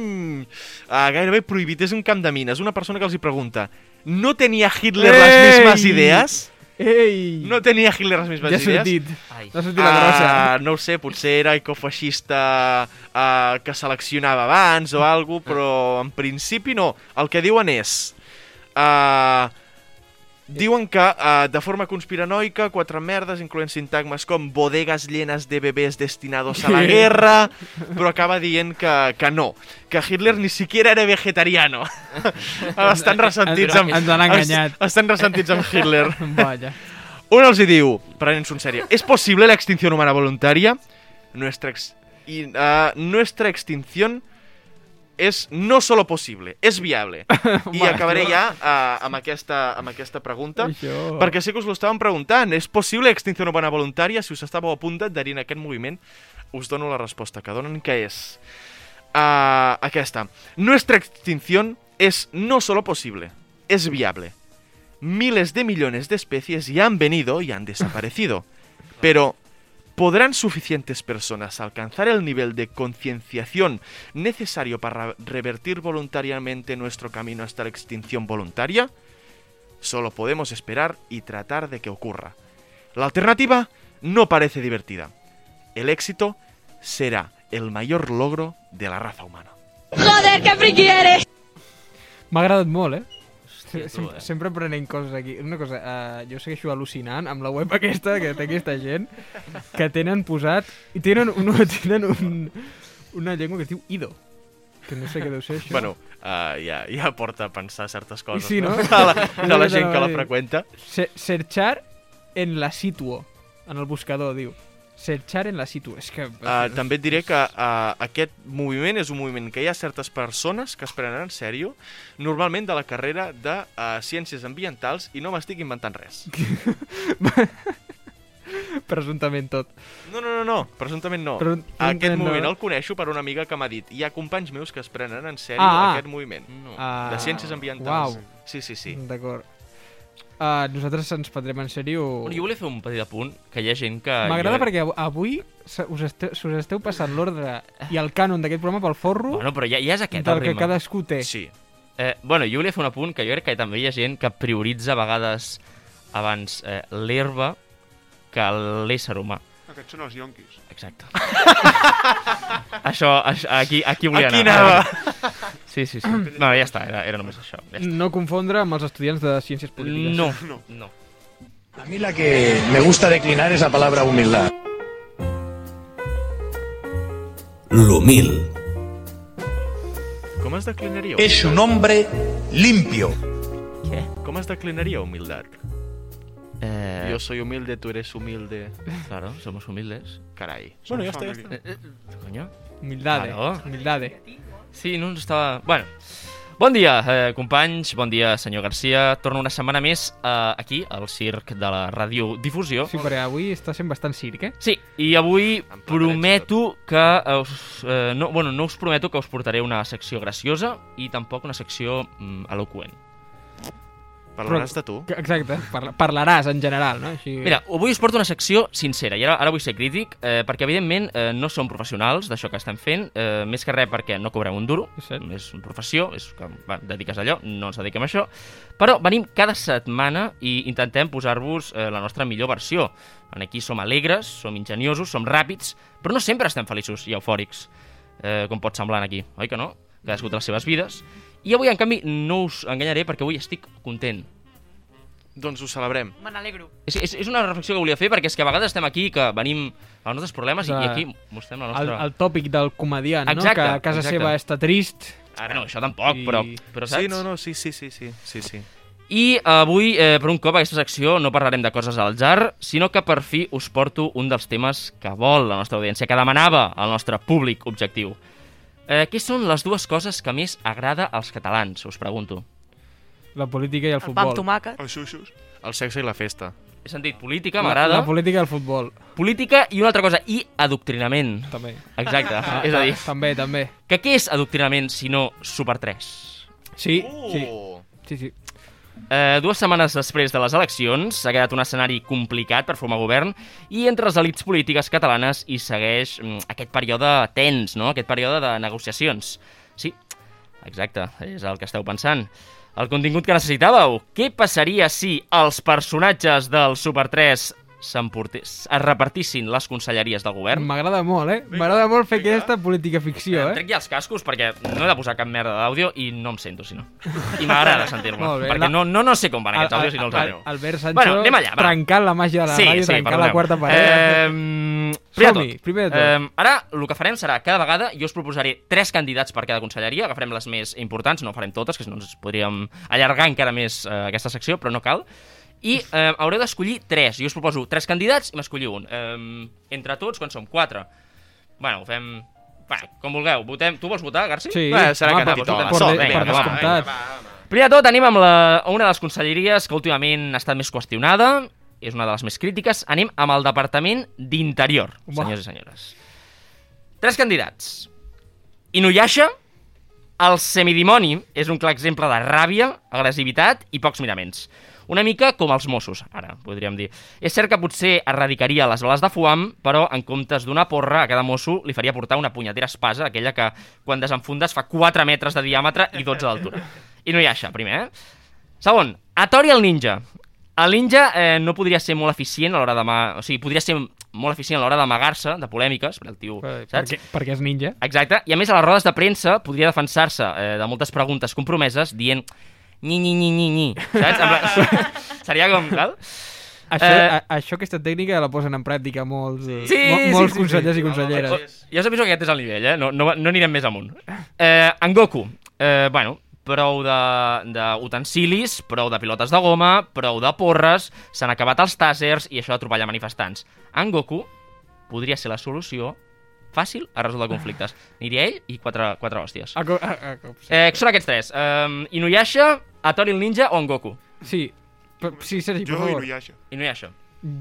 uh, gairebé prohibit, és un camp de mines. Una persona que els hi pregunta, ¿no tenía Hitler las Ei! mismas ideas? Ei! No tenia Hitler les mismes ja ha idees? sortit. Ai. Ha sortit la grossa. Ah, no ho sé, potser era ecofeixista uh, que seleccionava abans o alguna però en principi no. El que diuen és... Uh, diuen que uh, de forma conspiranoica quatre merdes, incloent sintagmes com bodegas llenas de bebés destinados a la guerra, però acaba dient que, que no, que Hitler ni siquiera era vegetariano. [laughs] estan ressentits amb... Ens han enganyat. est- [laughs] Estan ressentits amb Hitler. [laughs] Vaya. Uno els hi diu, prenent-s'ho en serio, ¿es posible la extinción humana voluntaria? Nuestra, ex- y, ah, nuestra extinción és no solo possible, és viable. [laughs] I acabaré ja uh, amb, aquesta, amb aquesta pregunta, Això... perquè sé que us ho estàvem preguntant. És possible extinció humana voluntaria? Si us estàveu a punt d'adherir en aquest moviment, us dono la resposta que donen, que és uh, aquesta. Nuestra extinción es no solo posible, es viable. Miles de millones de especies ya han venido y han desaparecido. [laughs] Pero, ¿podrán suficientes personas alcanzar el nivel de concienciación necesario para revertir voluntariamente nuestro camino hasta la extinción voluntaria? Solo podemos esperar y tratar de que ocurra. La alternativa no parece divertida. El éxito será el mayor logro de la raza humana. Joder, qué friki eres. M'ha agradat molt, eh? Tu, sempre, eh? sempre aprenent coses aquí. Una cosa, uh, jo segueixo al·lucinant amb la web aquesta que té aquesta gent que tenen posat... I tenen, un, tenen un, una llengua que es diu Ido. Que no sé què deu ser això. Bueno, uh, ja, ja porta a pensar certes coses, sí, no? [laughs] De la, de la gent que la freqüenta. Se Searchar en la situo. En el buscador, diu. Searchar en la situo. És que... Uh, també et diré que uh, aquest moviment és un moviment que hi ha certes persones que es prenen en sèrio, normalment de la carrera de uh, Ciències Ambientals, i no m'estic inventant res. [laughs] Presumptament tot. No, no, no, no, presumptament no. Però- Aquest no. moviment el coneixo per una amiga que m'ha dit hi ha companys meus que es prenen en sèrio Ah, ah. aquest moviment. No. Ah, De Ciències Ambientals. Uau. Sí, sí, sí. D'acord. Uh, nosaltres ens prendrem en sèrio... Bueno, jo volia fer un petit apunt, que hi ha gent que... M'agrada jo... perquè av- avui us esteu, us esteu passant l'ordre i el cànon d'aquest programa pel forro Bueno, però ja, ja és aquest del el que ritme. cadascú té. Sí. Eh, bueno, jo volia fer un apunt que jo crec que també hi ha gent que prioritza a vegades abans eh, l'herba que l'ésser humà. Aquests són els yonquis. Exacte. [laughs] això, això, aquí, aquí volia Aquí anar. anava. Sí, sí, sí. No, ja està, era, era només això. Ja està. No confondre amb els estudiants de Ciències Polítiques. No, No. no. A mí la que me gusta declinar es la palabra humildad. L'humil. Com es declinaria? Es un hombre limpio. Què? Com es declinaria humildat? Eh, Yo soy humilde, tú eres humilde. Claro, somos humildes. Carai. Som Bueno, està, ja família. està. Eh, eh, coño. Humildade. Claro. Humildade. Sí, no estava... Bueno, bon dia, eh, companys, bon dia, senyor Garcia. Torno una setmana més eh, aquí, al circ de la radiodifusió. Sí, perquè avui està sent bastant circ, eh? Sí, i avui prometo que us, eh, no, bueno, no us prometo que us portaré una secció graciosa i tampoc una secció mm, eloqüent. Parlaràs de tu? Exacte, parla, parlaràs en general, no? Així... Mira, avui us porto una secció sincera, i ara, ara vull ser crític, eh, perquè evidentment eh, no som professionals d'això que estem fent, eh, més que res perquè no cobrem un duro, És cert. és una professió, és que va, dediques a allò, no ens dediquem a això, però venim cada setmana i intentem posar-vos eh, la nostra millor versió. En aquí som alegres, som ingeniosos, som ràpids, però no sempre estem feliços i eufòrics, eh, com pot semblar aquí, oi que no? Cadascú té les seves vides. I avui, en canvi, no us enganyaré perquè avui estic content. Doncs ho celebrem. Me n'alegro. És, és, és una reflexió que volia fer perquè és que a vegades estem aquí que venim als nostres problemes i, O i aquí mostrem la el, nostra... el tòpic del comediant, Exacte, no? Que a casa exacte. seva està trist. Ara no, això tampoc, I- però, però saps? Sí, no, no, sí, sí, sí, sí, sí, sí. I avui, eh, per un cop, a aquesta secció no parlarem de coses al jar, sinó que per fi us porto un dels temes que vol la nostra audiència, que demanava el nostre públic objectiu. Eh, què són les dues coses que més agrada als catalans, us pregunto? La política i el El pa futbol. amb tomàquet. Els xuxos. El sexe i la festa. He sentit política, La, m'agrada. la política i el futbol. Política i una altra cosa, i adoctrinament. També. Exacte, Ah, és a dir, També, també. que què és adoctrinament si no Super 3? Sí, Uh! sí. Sí, sí. Eh, dues setmanes després de les eleccions s'ha quedat un escenari complicat per formar govern i entre les elites polítiques catalanes hi segueix mm, aquest període tens, no? aquest període de negociacions. Sí, exacte, és el que esteu pensant. El contingut que necessitàveu. Què passaria si els personatges del Super 3 s'emportés, es repartissin les conselleries del govern? M'agrada molt, eh? M'agrada molt fer aquesta política ficció, Em eh? trec ja els cascos perquè no he de posar cap merda d'àudio i no em sento, si no. I m'agrada sentir-me. Perquè la- no, no, no sé com van aquests àudios i no els sabeu. Albert Sancho Bueno, anem allà, va. trencant la màgia de la ràdio, trencant la quarta paret. Eh, primer de tot, primer de tot. Eh, ara el que farem serà, cada vegada jo us proposaré tres candidats per cada conselleria, agafarem les més importants, no farem totes, que si no ens podríem allargar encara més eh, aquesta secció, però no cal. I eh, haureu d'escollir tres. Jo us proposo tres candidats i m'escolliu un. Eh, entre tots, quan som? Quatre. Bueno, ho fem... Bueno, com vulgueu. Votem. Tu vols votar, Garci? Sí, Bé, serà home, que per, per, per, per va, descomptat. Primer de tot, anem amb la, una de les conselleries que últimament ha estat més qüestionada, és una de les més crítiques. Anem amb el Departament d'Interior, senyors i senyores. Tres candidats. Inuyasha, el semidimoni, és un clar exemple de ràbia, agressivitat i pocs miraments. Una mica com els Mossos, ara, podríem dir. És cert que potser erradicaria les bales de foam, però en comptes d'una porra, a cada mosso li faria portar una punyetera espasa, aquella que quan desenfundes fa 4 metres de diàmetre i 12 d'altura. I no hi ha això, primer, eh? Segon, Atori el ninja. El ninja eh, no podria ser molt eficient a l'hora de... O sigui, podria ser molt eficient a l'hora d'amagar-se de polèmiques, perquè el tio... Eh, Saps? Perquè, perquè és ninja. Exacte, i a més a les rodes de premsa podria defensar-se eh, de moltes preguntes compromeses dient ni ni ni ni ni, saps? En plan, [laughs] [laughs] seria com, cal? Això, Eh, a, això, aquesta tècnica la posen en pràctica molts, eh, Sí, mo, sí, molts sí, consellers sí. i conselleres. Ja us aviso que aquest és el nivell, eh? No, no, no anirem més amunt. Eh, en Goku, eh, bueno, prou de- d'utensilis, prou de pilotes de goma, prou de porres, s'han acabat els tàsers i això d'atropellar manifestants. En Goku podria ser la solució fàcil a resoldre conflictes. Aniria ell i quatre, quatre hòsties. A, co- a, a, cops. Eh, són aquests tres. Um, Inuyasha, Atori el Ninja o en Goku? Sí, P sí, Sergi, per Jo favor. Inuyasha. Inuyasha.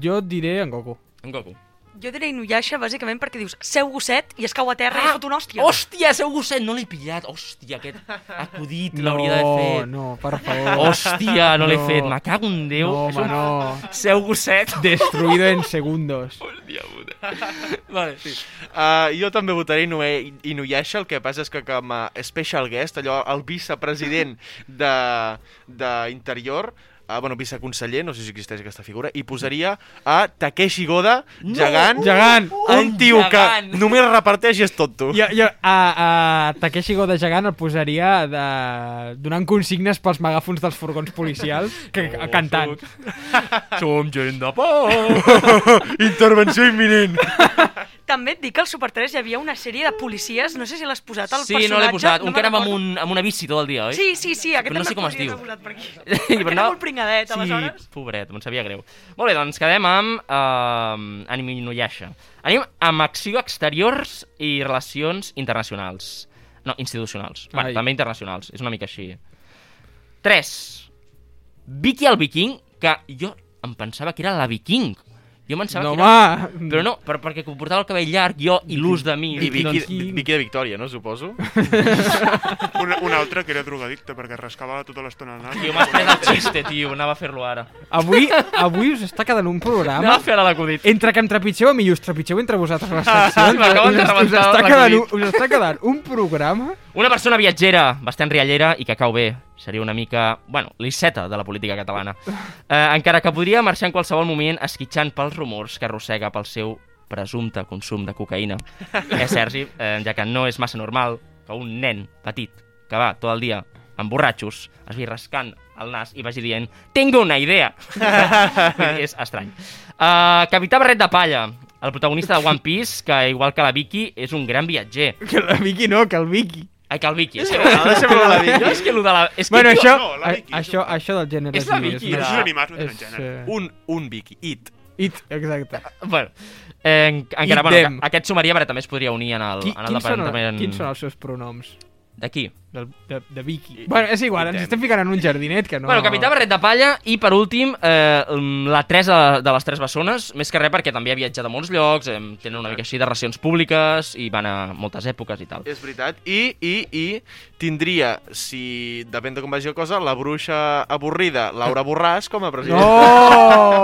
Jo et diré en Goku. En Goku. Jo diré Inuyasha bàsicament perquè dius seu gosset i es cau a terra i Ah, es fot una hòstia. Hòstia, seu gosset, no l'he pillat. Hòstia, aquest acudit l'hauria d'haver No, fet. no, per favor. Hòstia, no, l'he No. fet. Me cago en Déu. No, És home, un no. Seu gosset. Destruido en segundos. [laughs] Hòstia puta. [laughs] Vale, sí. Uh, jo també votaré Inue- Inuyasha, el que passa és que com a special guest, allò, el vicepresident de- d'Interior, uh, bueno, viceconseller, no sé si existeix aquesta figura, i posaria a Takeshi Goda, No! gegant, Gegant! un tio gegant! que només reparteix i és tonto. Jo, jo a, a Takeshi Goda gegant el posaria de, donant consignes pels megàfons dels furgons policials que, Oh, cantant. [laughs] Som gent de por. [laughs] Intervenció imminent. [laughs] També et dic que al Super 3 hi havia una sèrie de policies, no sé si l'has posat al Sí, personatge. no l'he posat. Un que anava amb, un, amb una bici tot el dia, oi? Sí, sí, sí, aquest Però no sé també com es diu. posat per aquí. I Perquè per era molt pringadet, Sí, aleshores. pobret, me'n sabia greu. Molt bé, doncs quedem amb uh, Anime Inuyasha. Anem amb acció exteriors i relacions internacionals. No, institucionals. Bueno, Ai. també internacionals, és una mica així. 3. Vicky el viking, que jo em pensava que era la viking. Jo em pensava No, que era... home! Però no, per, perquè com portava el cabell llarg, jo i l'ús de mi. I Vicky, Doncs Vicky de Victòria, no, suposo? [laughs] Un, un altre que era drogadicte perquè rascava tota l'estona el nas. Tio, m'has pres el xiste, tio, anava a fer-lo ara. Avui, avui us està quedant un programa Anava a fer ara l'acudit. entre que em trepitgeu a mi i us trepitgeu entre vosaltres les [laughs] seccions. M'acaben de us, us, rebentar està quedant, us està quedant un programa... Una persona viatgera, bastant riallera i que cau bé. Seria una mica, bueno, l'iceta de la política catalana. Eh, encara que podria marxar en qualsevol moment esquitxant pels rumors que arrossega pel seu presumpte consum de cocaïna. Eh, Sergi, eh, ja que no és massa normal que un nen petit que va tot el dia amb borratxos es vi rascant el nas i vagi dient «Tengo una idea!» [laughs] És estrany. Uh, Capità Barret de Palla, el protagonista de One Piece, que igual que la Vicky, és un gran viatger. Que la Vicky no, que el Vicky. Ai, que el Vicky. És que, la Vicky. És que, de la... És que Bueno, això, no, la Vicky, això, això del gènere És la Vicky, una- de- Dibuixos animats no és, gènere. eh, Un, un Vicky, it. It, exacte. Bueno, eh, en- encara, It bueno, them. aquest sumaria però també es podria unir en el, Qui, en el quins, són, departament... quins són els seus pronoms? D'aquí. Del, de, de Vicky. Bueno, és igual, ens them. estem ficant en un jardinet que no... Bueno, Capità Barret de Palla i, per últim, eh, la Teresa de les Tres Bessones, més que res perquè també ha viatjat a molts llocs, eh, tenen una mica així de racions públiques i van a moltes èpoques i tal. És veritat. I, i, i tindria, si depèn de com vagi la cosa, la bruixa avorrida, Laura Borràs, com a president. No!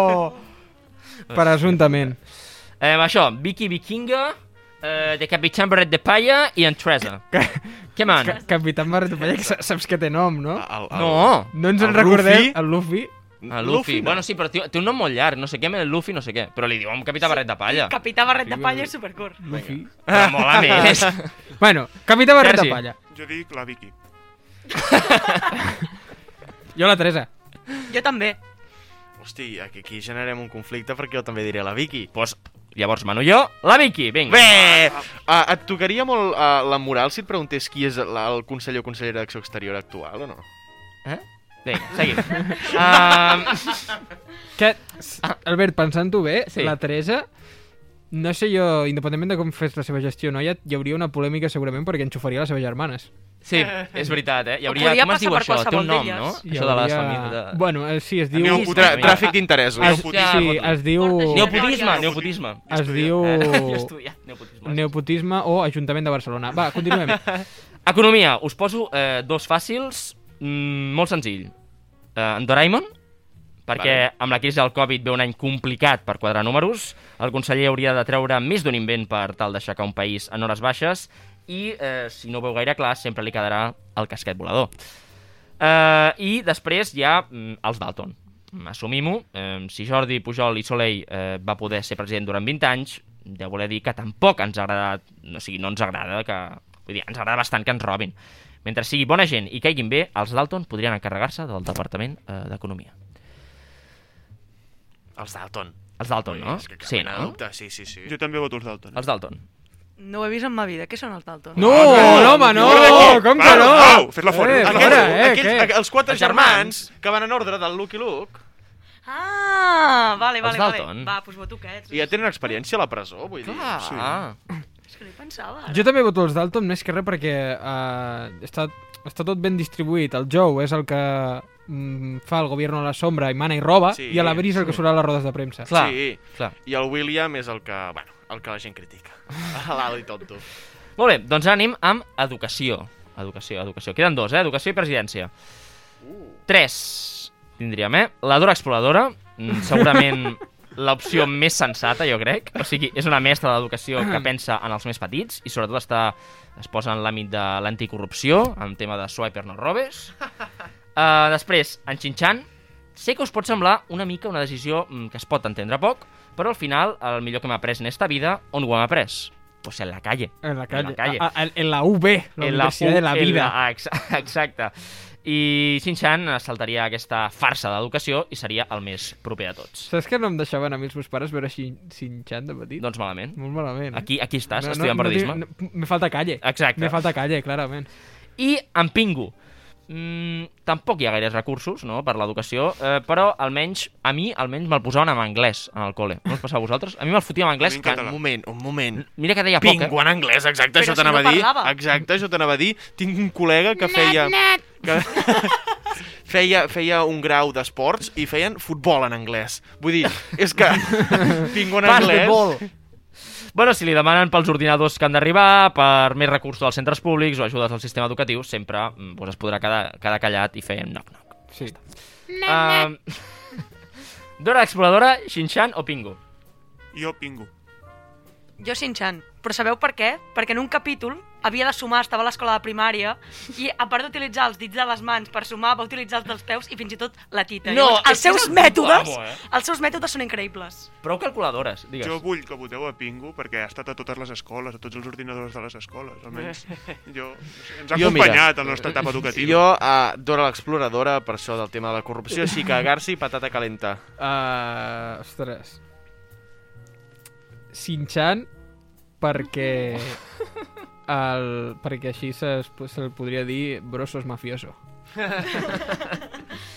Presumptament. Eh, això, Vicky Vikinga, eh, de Capità Barret de Palla i en Teresa. Què man? Ca Capitán Barret de Palla, que sa- saps que té nom, no? El, el, No! No ens en el recordem. Luffy? El Luffy. El Luffy. no. Bueno, sí, però té, té un nom molt llarg, no sé què, el Luffy no sé què. Però li diuen Capità Barret de Palla. Capità Barret de Palla és supercurt. Luffy. Però mola [laughs] més. Bueno, Capità Barret de Palla. Jo dic la Vicky. [laughs] [laughs] Jo la Teresa. Jo també. Hosti, aquí, aquí generem un conflicte perquè jo també diré la Vicky. pues, llavors mano jo, la Vicky, vinga. Bé! Uh, et tocaria molt uh, la moral si et preguntés qui és la, el conseller o consellera d'acció exterior actual o no? Eh? Vinga, seguim. [laughs] um, Que, Albert, pensant-ho bé, Sí. la Teresa, no sé jo, independentment de com fes la seva gestió, no, hi, ha, hi hauria una polèmica segurament perquè enxufaria les seves germanes. sí, és veritat, eh? Hi hauria, com es diu això? Té un nom, no? Hi Això de les hauria- famílies... De... Bueno, eh, sí, es diu... Tràfic d'interessos. Es, sí, es diu... Neopotisme, neopotisme. Es diu... [laughs] Neopotisme. Neopotisme o Ajuntament de Barcelona. Va, continuem. [laughs] Economia, us poso eh, dos fàcils, mm, molt senzill. Eh, en Doraemon, perquè Vale. amb la crisi del Covid ve un any complicat per quadrar números, el conseller hauria de treure més d'un invent per tal d'aixecar un país en hores baixes i, eh, si no ho veu gaire clar, sempre li quedarà el casquet volador. Eh, I després hi ha mm, els Dalton. Assumim-ho, eh, si Jordi Pujol i Soleil eh, va poder ser president durant 20 anys, deu voler dir que tampoc ens ha agradat, o sigui, no ens agrada que... Vull dir, ens agrada bastant que ens robin. Mentre sigui bona gent i caiguin bé, els Dalton podrien encarregar-se del Departament eh, d'Economia. Els Dalton. Els Dalton, no? És que cap Sí, no? dubte, sí, sí, sí. Jo també voto els Dalton. Els Dalton. No ho he vist en ma vida. Què són els Dalton? No, Ah, no, home, no, fora d'aquí. com que no? Pau, fes-la fora. Eh, fora, eh, Aquells, què? aqu- els quatre Els germans, germans. que van en ordre del Lucky Luke Ah, vale, vale, vale. Dalton. Va, doncs voto aquests. i ja tenen experiència a la presó, vull dir. Clar. Sí. Ah. És que no hi pensava. ara. Jo també voto els Dalton, més que res perquè uh, està, està tot ben distribuït. El Joe és el que mm, fa el govern a la sombra i mana i roba, Sí, i a l'Abril és el que surt a les rodes de premsa. Clar, Sí. clar. I el William és el que, bueno, el que la gent critica. [laughs] A l'alt i tonto. Molt bé, doncs anem amb educació. Educació, educació. Queden dos, eh? Educació i presidència. Tres tindríem, eh? La Dora Exploradora, mm, segurament [laughs] l'opció més sensata, jo crec. O sigui, és una mestra d'educació que pensa en els més petits i sobretot està, es posa en l'àmbit de l'anticorrupció, en tema de swiper no robes. [laughs] Uh, després, en Xinxan, sé que us pot semblar una mica una decisió mm, que es pot entendre poc, però al final el millor que m'ha après en esta vida, on ho hem après? Pues en la calle. En la calle. En la calle. A- a- en la UB, la En Universitat U- de la Vida. La, ex- [laughs] exacte. I Xinxan saltaria aquesta farsa d'educació i seria el més proper de tots. Saps que no em deixaven a mi els meus pares veure Xin- Xin-Chan de petit? Doncs malament. Molt malament. eh? Aquí, aquí estàs, No, no, estudiant no periodisme. no, me falta calle. Exacte. Me falta calle, clarament. I en Pingu. Mm, tampoc hi ha gaires recursos no, per l'educació, eh, però almenys, a mi, almenys me'l posaven en anglès en el col·le. No us passava a vosaltres? A mi me'l fotia en anglès. Que. Un moment, un moment. mira que deia poc, eh? En anglès, exacte, Però això si t'anava no a dir. parlava. Exacte, això t'anava a dir. Tinc un col·lega que feia... Que... [laughs] feia, feia un grau d'esports i feien futbol en anglès. Vull dir, és que [laughs] pingo en anglès... Basquetbol. Bueno, si li demanen pels ordinadors que han d'arribar, per més recursos als centres públics o ajudes al sistema educatiu, sempre mm, doncs es podrà quedar, quedar callat i fer knock-knock. Sí. Um, [laughs] Dora l'exploradora, Xinxan o Pingu? Jo pingo. Jo Shin-chan. Però sabeu per què? Perquè en un capítol havia de sumar, estava a l'escola de primària, i a part d'utilitzar els dits de les mans per sumar, va utilitzar els dels peus i fins i tot la tita. No, Llavors, els seus mètodes, amo, eh? els seus mètodes són increïbles. Prou calculadores, digues. Jo vull que voteu a Pingo perquè ha estat a totes les escoles, a tots els ordinadors de les escoles. Almenys [laughs] jo, ens ha Jo, mira, acompanyat a la nostra etapa educativa. Jo, uh, Dora l'exploradora, per això del tema de la corrupció, així que Garci, patata calenta. Uh, ostres. Sin-chan perquè... [laughs] el, perquè així se, se podria dir brosos mafioso. [laughs]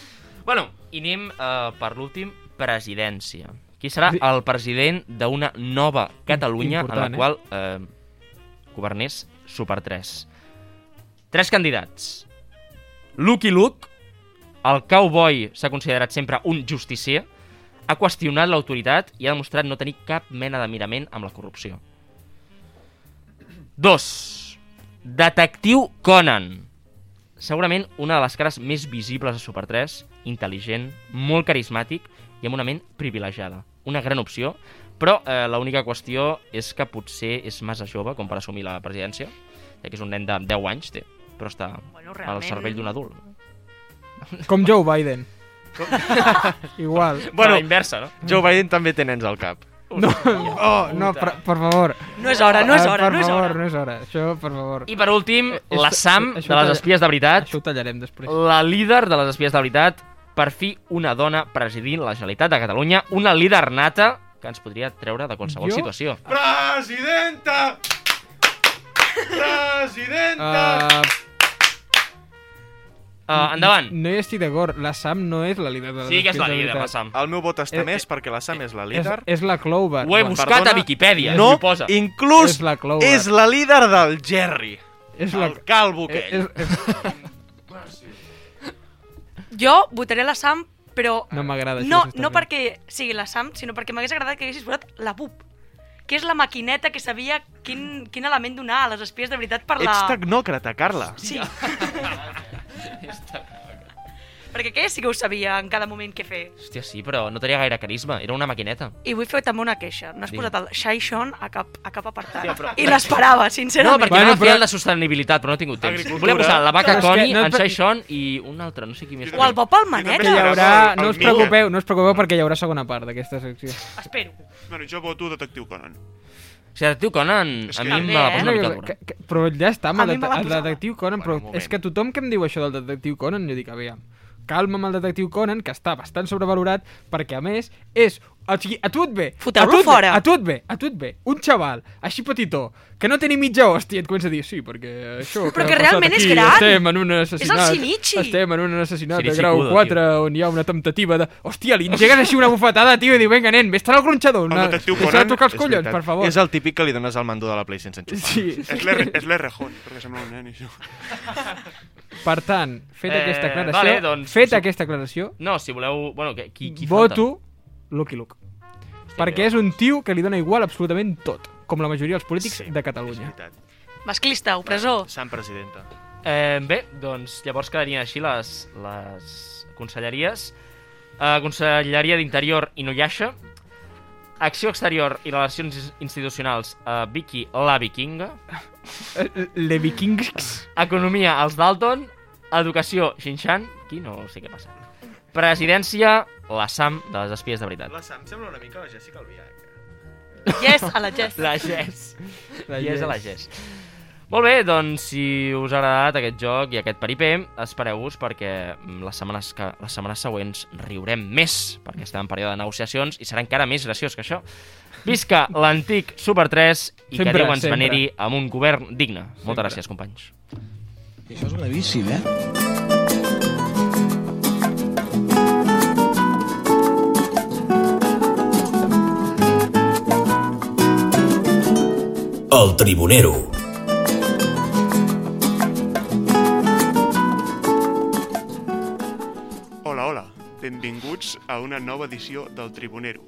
Bueno, i anem uh, per l'últim, presidència. Qui serà el president d'una nova Catalunya Important, en la qual eh, governés Super 3? Tres candidats. Lucky Luke, el cowboy s'ha considerat sempre un justicier, ha qüestionat l'autoritat i ha demostrat no tenir cap mena de mirament amb la corrupció. Dos. Detectiu Conan. Segurament una de les cares més visibles de Super 3, intel·ligent, molt carismàtic i amb una ment privilegiada. Una gran opció, però eh, l'única qüestió és que potser és massa jove com per assumir la presidència, ja que és un nen de 10 anys, té, però està Bueno, al realment- cervell d'un adult. Com Joe Biden. [laughs] Igual. Bueno, la inversa, no? Joe Biden també té nens al cap. No, oh, no, per, per favor. No és hora, no és Ah, hora, per no és favor, hora. no és hora. Això, per favor. I per últim, Eh, la Sam això de les espies de veritat. Això ho tallarem després. La líder de les espies de veritat, per fi una dona presidint la Generalitat de Catalunya, una líder nata que ens podria treure de qualsevol Jo? situació. Presidenta! Presidenta! Uh, Uh, endavant. no hi estic d'acord. La Sam no és la líder de les Sí que és la líder, la. Sam. El meu vot està Eh, més perquè la Sam és la líder. És, és la Clover. Ho he buscat a Viquipèdia, No, posa. inclús És la Clover. és la líder del Jerry. És la... El calvo és, aquell. és, [laughs] Jo votaré la Sam, però... no m'agrada això. No, no perquè sigui la Sam, sinó perquè m'hagués agradat que haguessis posat la BUP, que és la maquineta que sabia quin, quin element donar a les espies de veritat per la... Ets tecnòcrata, Carla. Sí. [laughs] [laughs] perquè aquella sí que ho sabia en cada moment què fer. Hòstia, sí, però no tenia gaire carisma. Era una maquineta. I vull fer també una queixa. No has Digue'm. posat el Shai Sean a cap, a cap apartat. Hòstia, però- I l'esperava, No, sincerament. perquè Bueno, bueno, però- però... de sostenibilitat, però no he tingut temps. Agricultura. Volia posar la vaca Però és que Connie, no- en Shai Sean i un altre, no sé qui més. O el Bob Que hi haurà... El- el No us preocupeu, no us preocupeu perquè hi haurà segona part d'aquesta secció. Espero. Bueno, jo voto Detectiu Conan. O sigui, Detectiu Conan, És a mi També, me la eh? posa una mica Que- dura. que- que- però ja està, amb el, el detectiu Conan, però és que tothom que em diu això del detectiu Conan, jo dic, aviam, calma amb el detectiu Conan, que està bastant sobrevalorat, perquè a més és... O sigui, a tu et ve... Foteu-lo a tu et ve- fora. A tu et ve, a tu et ve, un xaval, així petitó, que no té ni mitja hòstia, et comença a dir, sí, perquè això... Però que passat realment és aquí, gran. Estem en un assassinat... Shinichi. Estem en un assassinat de Shinichi grau Kudo, 4, on hi ha una temptativa de... Hòstia, li engegues així una bufetada, tio, i diu, vinga, nen, vés-te'n al gronxador. El Una... detectiu Deixa de Conan tocar els És collons, veritat. per favor. És el típic que li dones el mando de la Play sense enxufar. Sí, És l'R- és l'Errejón, perquè sembla un nen, això. [laughs] Per tant, fet Eh, aquesta aclaració, vale, doncs, fet sí. aquesta aclaració, No, si voleu... Bueno, que, qui, qui voto Lucky Luke. Hòstia, Perquè és un tio que li dona igual absolutament tot, com la majoria dels polítics Sí, de Catalunya. Masclista, opressor. Sant presidenta. Eh, bé, doncs llavors quedarien així les, les conselleries. Eh, Conselleria d'Interior i Nuyasha. Acció Exterior i Relacions Institucionals a Vicky la Vikinga. Eh, Le Vikings... Economia als Dalton. Educació Xinshan. Qui no sé què passa. Presidència la Sam de les espies de veritat. La Sam sembla una mica la Jessica Albiach. Yes, a la Jess. La Jess. La I és a la Jess. Molt bé, doncs si us ha agradat aquest joc i aquest peripé, espereu-vos perquè mm, les setmanes, que, les setmanes següents riurem més, perquè estem en període de negociacions i serà encara més graciós que això. Visca l'antic Super 3 i Sempre, que Déu ens sempre. veneri amb un govern digne. Moltes Sempre. gràcies, companys. I això és gravíssim, eh? El Tribunero. Benvinguts a una nova edició del Tribunero.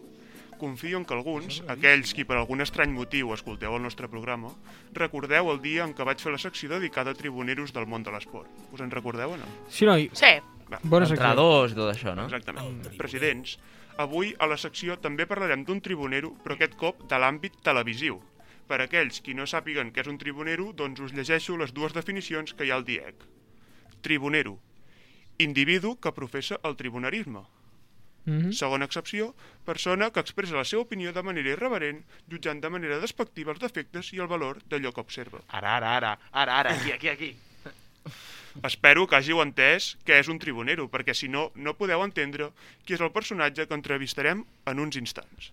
Confio en que alguns, aquells qui per algun estrany motiu escolteu el nostre programa, recordeu el dia en què vaig fer la secció dedicada a tribuneros del món de l'esport. Us en recordeu o no? Sí, noi, Sí. bona secció. Entrenadors i tot això, no? Exactament. Presidents, avui a la secció també parlarem d'un tribunero, però aquest cop de l'àmbit televisiu. Per aquells qui no sàpiguen què és un tribunero, doncs us llegeixo les dues definicions que hi ha al DIEC. Tribunero. Individu que professa el tribunarisme. Mhm. Segona excepció, persona que expressa la seva opinió de manera irreverent, jutjant de manera despectiva els defectes i el valor d'allò que observa. Ara, ara, ara, ara, ara, aquí, aquí, aquí. [laughs] Espero que hàgiu entès què és un tribunero, perquè si no, no podeu entendre qui és el personatge que entrevistarem en uns instants.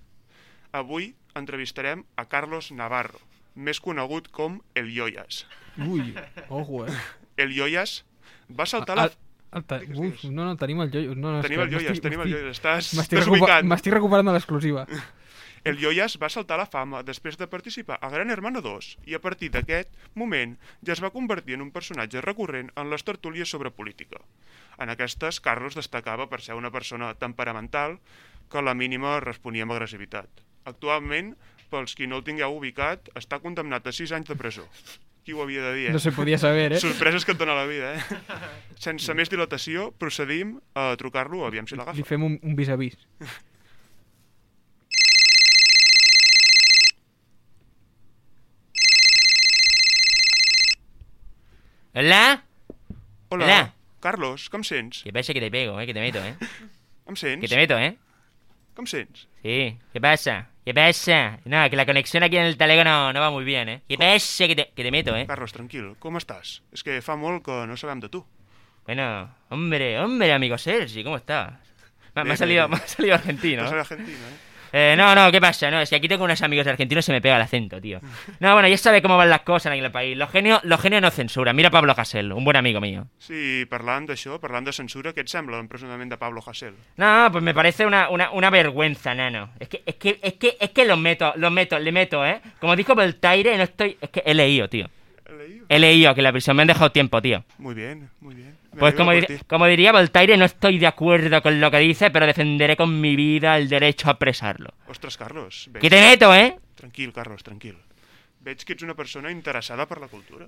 Avui entrevistarem a Carlos Navarro, més conegut com El Yoyas. Ui, ojo, eh? El Yoyas va saltar la... El, el, te... Uf, no, no, tenim el joios. No, no, Tenim el Yoyas, m'estic- tenim el Yoyas. Estàs M'estic recuper... m'estic recuperant de l'exclusiva. [laughs] El Yoyas va saltar a la fama després de participar a Gran Hermano 2 i a partir d'aquest moment ja es va convertir en un personatge recurrent en les tertúlies sobre política. En aquestes, Carlos destacava per ser una persona temperamental que a la mínima responia amb agressivitat. Actualment, pels qui no el tingueu ubicat, està condemnat a 6 anys de presó. Qui ho havia de dir, eh? No se podia saber, eh? Sorpreses que et dona la vida, eh? Sense més dilatació, procedim a trucar-lo, aviam si l'agafa. Li fem un, un vis-a-vis. Hola. Hola, Hola. Carlos, com sents? ¿Qué pasa que te pego, eh? Que te meto, eh? Em sents? Que te meto, eh? Com sents? Sí. ¿Qué pasa? ¿Qué pasa? No, que la conexión aquí en el teléfono no va muy bien, eh? ¿Qué pasa que te, que te meto, eh? Carlos, tranquil, com estàs? És que fa molt que no sabem de tu. Bueno, hombre, hombre, amigo Sergi, ¿cómo estás? Me, me ha salido, me ha salido argentino. No ¿eh? soy argentino, ¿eh? Eh, no, no, ¿qué pasa? No, es que aquí tengo unos amigos argentinos y se me pega el acento, tío. [laughs] No, bueno, ya sabe cómo van las cosas aquí en el país. Los genios, los genios no censuran. Mira a Pablo Hasél, un buen amigo mío. Sí, parlant d'això, parlant de censura, què et sembla l'empresonament de Pablo Hasél? No, pues me parece una, una, una vergüenza, nano. Es que, es que, es que, es que los meto, los meto, le meto, ¿eh? Como dijo Voltaire, no estoy... Es que he leído, tío. He leído que la prisión me han dejado tiempo, tío. Muy bien, muy bien. Pues como, por dir- como diría Voltaire, no estoy de acuerdo con lo que dice, pero defenderé con mi vida el derecho a expresarlo. Ostres, Carlos, veig... Que te meto, ¿eh? Tranquil, Carlos, tranquil. Veig que ets una persona interessada per la cultura.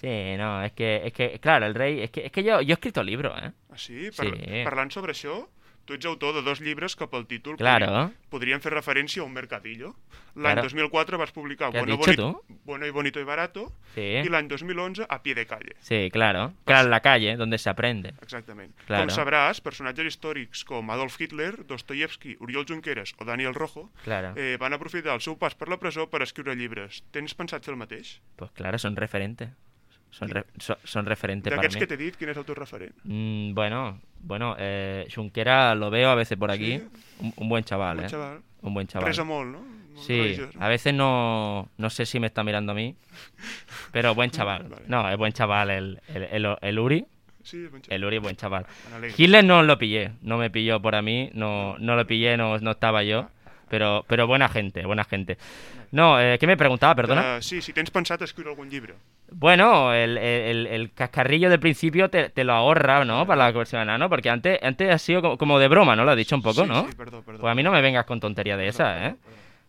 Sí, no, es que, es que, claro, el rey, es que, es que yo, yo he escrito libros, ¿eh? Ah, sí? Par Sí. Parlant sobre això, tu ets autor de dos llibres que pel títol Claro. podrien, podrien fer referència a un mercadillo. L'any Claro. 2004 vas publicar ¿Qué has bueno, dicho bonito, bueno y Bonito y Barato Sí. i l'any 2011 A Pie de Calle. Sí, claro. Claro, en la calle, donde se aprende. Exactament. Claro. Com sabràs, personatges històrics com Adolf Hitler, Dostoyevsky, Oriol Junqueras o Daniel Rojo Claro. eh, van aprofitar el seu pas per la presó per escriure llibres. Tens pensat fer el mateix? Pues claro, son referentes. Son, re- so- son referentes para mí. que t'he dit, quin és el teu referent? Mm, bueno, bueno, eh, Junquera lo veo a veces por aquí. Un, un buen chaval, Buen ¿eh? chaval. Un buen chaval. Molt, no? Molt Sí, a veces no, no sé si me está mirando a mí, [laughs] pero buen chaval. No, es buen chaval el, el, el- el Uri. Sí, es buen chaval. El Uri es buen chaval. Hitler no lo pillé, no me pilló por a mí, no, no lo pillé, no, no estaba yo. Pero, pero buena gente, buena gente. No, eh, ¿qué me preguntaba, perdona? Uh, sí, si tens pensat escriure algun llibre. Bueno, el, el, el cascarrillo del principio te, te lo ahorra, ¿no? Para la versión enano, porque antes, antes ha sido como, como de broma, ¿no? Lo has dicho un poco, Sí, ¿no? sí, perdón, perdón. Pues a mí no me vengas con tontería de esa, ¿eh?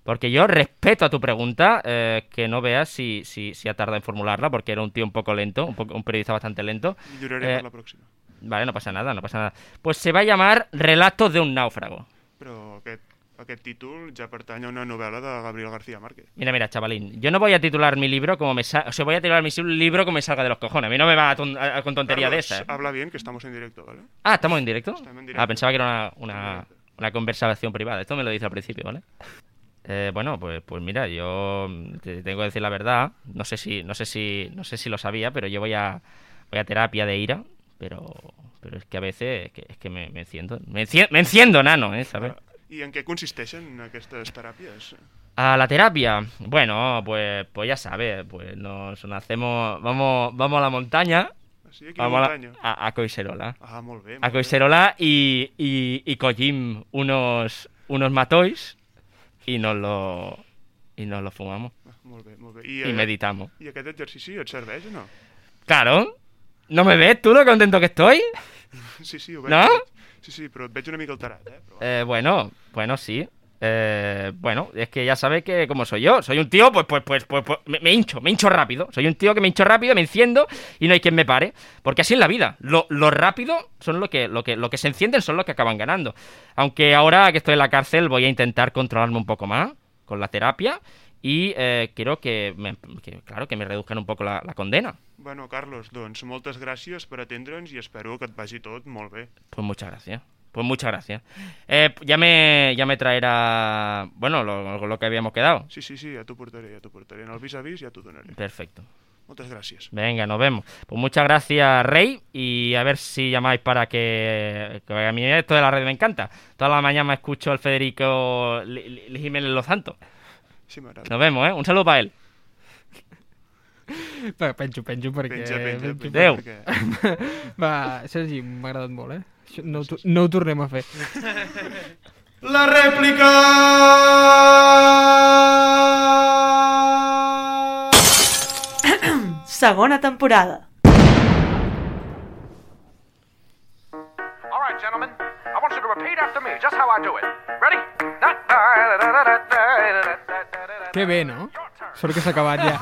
Porque yo respeto a tu pregunta, eh, que no veas si, si, si ha tardado en formularla, porque era un tío un poco lento, un, poco, un periodista bastante lento. Milloraré Eh, per la pròxima. Vale, no pasa nada, no pasa nada. Pues se va a llamar Relatos de un náufrago. Però aquest, aquest títol ja pertany a una novel·la de Gabriel García Márquez. Mira, mira, chavalín, yo no voy a titular mi libro como me salga, o sea, voy a titular mi libro como me salga de los cojones. A mí no me va a ton- a- con tontería de Carlos, esa. ¿eh? habla bien, que estamos en directo, ¿vale? Ah, ¿estamos en directo? Estamos en directo. Ah, pensaba que era una, una, una conversación privada. Esto me lo dice al principio, ¿vale? Eh, bueno, pues, pues mira, yo te tengo que decir la verdad. No sé si, no sé si, no sé si lo sabía, pero yo voy a, voy a terapia de ira, pero, pero es que a veces es que, es que me, me enciendo, me enciendo, me enciendo, nano, ¿eh? ¿Sabes? I en què consisteixen aquestes teràpies? A la terapia, bueno, pues, pues ya sabes, pues nos hacemos, vamos, vamos a la montaña, Sí, a vamos a, a, a Coiserola. Ah, molt bé. a molt bé. Coiserola y, y, y collim unos, unos matois y nos lo, y nos lo fumamos. Ah, molt bé, molt bé. I eh, meditamos. I aquest exercici et serveix o no? Claro, ¿no me ves tú lo contento que estoy? [laughs] Sí, sí, ho veig. ¿No? Sí, sí, però et veig una mica alterat, eh? Eh, bueno, bueno, sí. Eh, bueno, es que ya sabes que como soy yo, soy un tío, pues, pues, pues, pues, pues, me, me hincho, me hincho rápido. Soy un tío que me hincho rápido, me enciendo y no hay quien me pare. Porque así es la vida. Lo, lo rápido son lo que, lo que, lo que se encienden son los que acaban ganando. Aunque ahora que estoy en la cárcel voy a intentar controlarme un poco más con la terapia y eh, quiero que, me, que, claro, que me reduzcan un poco la, la condena. Bueno, Carlos, doncs moltes gràcies per atendre'ns i espero que et vagi tot molt bé. Pues muchas gracias. Pues muchas gracias. Eh, ya me, ya me traerá, bueno, lo, lo que habíamos quedado. Sí, sí, sí, ja t'ho portaré, ja t'ho portaré. En el vis-a-vis ja t'ho donaré. Perfecto. Moltes gràcies. Venga, nos vemos. Pues muchas gracias, Rey, y a ver si llamáis para que, que a mí esto de la red me encanta. Toda la mañana escucho al Federico Jiménez Los Santos. Sí, m'agrada. Nos vemos, ¿eh? Un saludo para él. [laughs] Va, penjo, penjo, perquè... Penja, penja, penja, Adéu. perquè- [laughs] Va, Sergi, m'ha agradat molt, eh? No, ho no ho tornem a fer. [laughs] La rèplica! [clears throat] Segona temporada. All right, gentlemen. I want you to repeat after me, just how I do it. Ready? Que bé, no? Sort que s'ha acabat ja.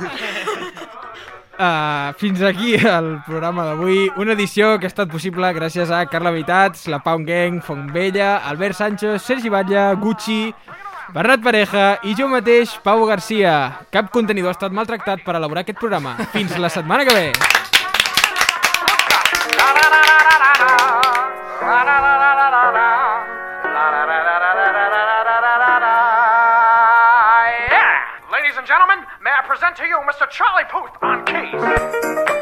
Uh, fins aquí el programa d'avui. Una edició que ha estat possible gràcies a Carla Vitats, la Pound Gang, Fontvella, Albert Sánchez, Sergi Batlle, Gucci, Bernat Pareja i jo mateix, Pau Garcia. Cap contenidor ha estat maltractat per elaborar aquest programa. Fins la setmana que ve. To you Mr. Charlie Puth on keys.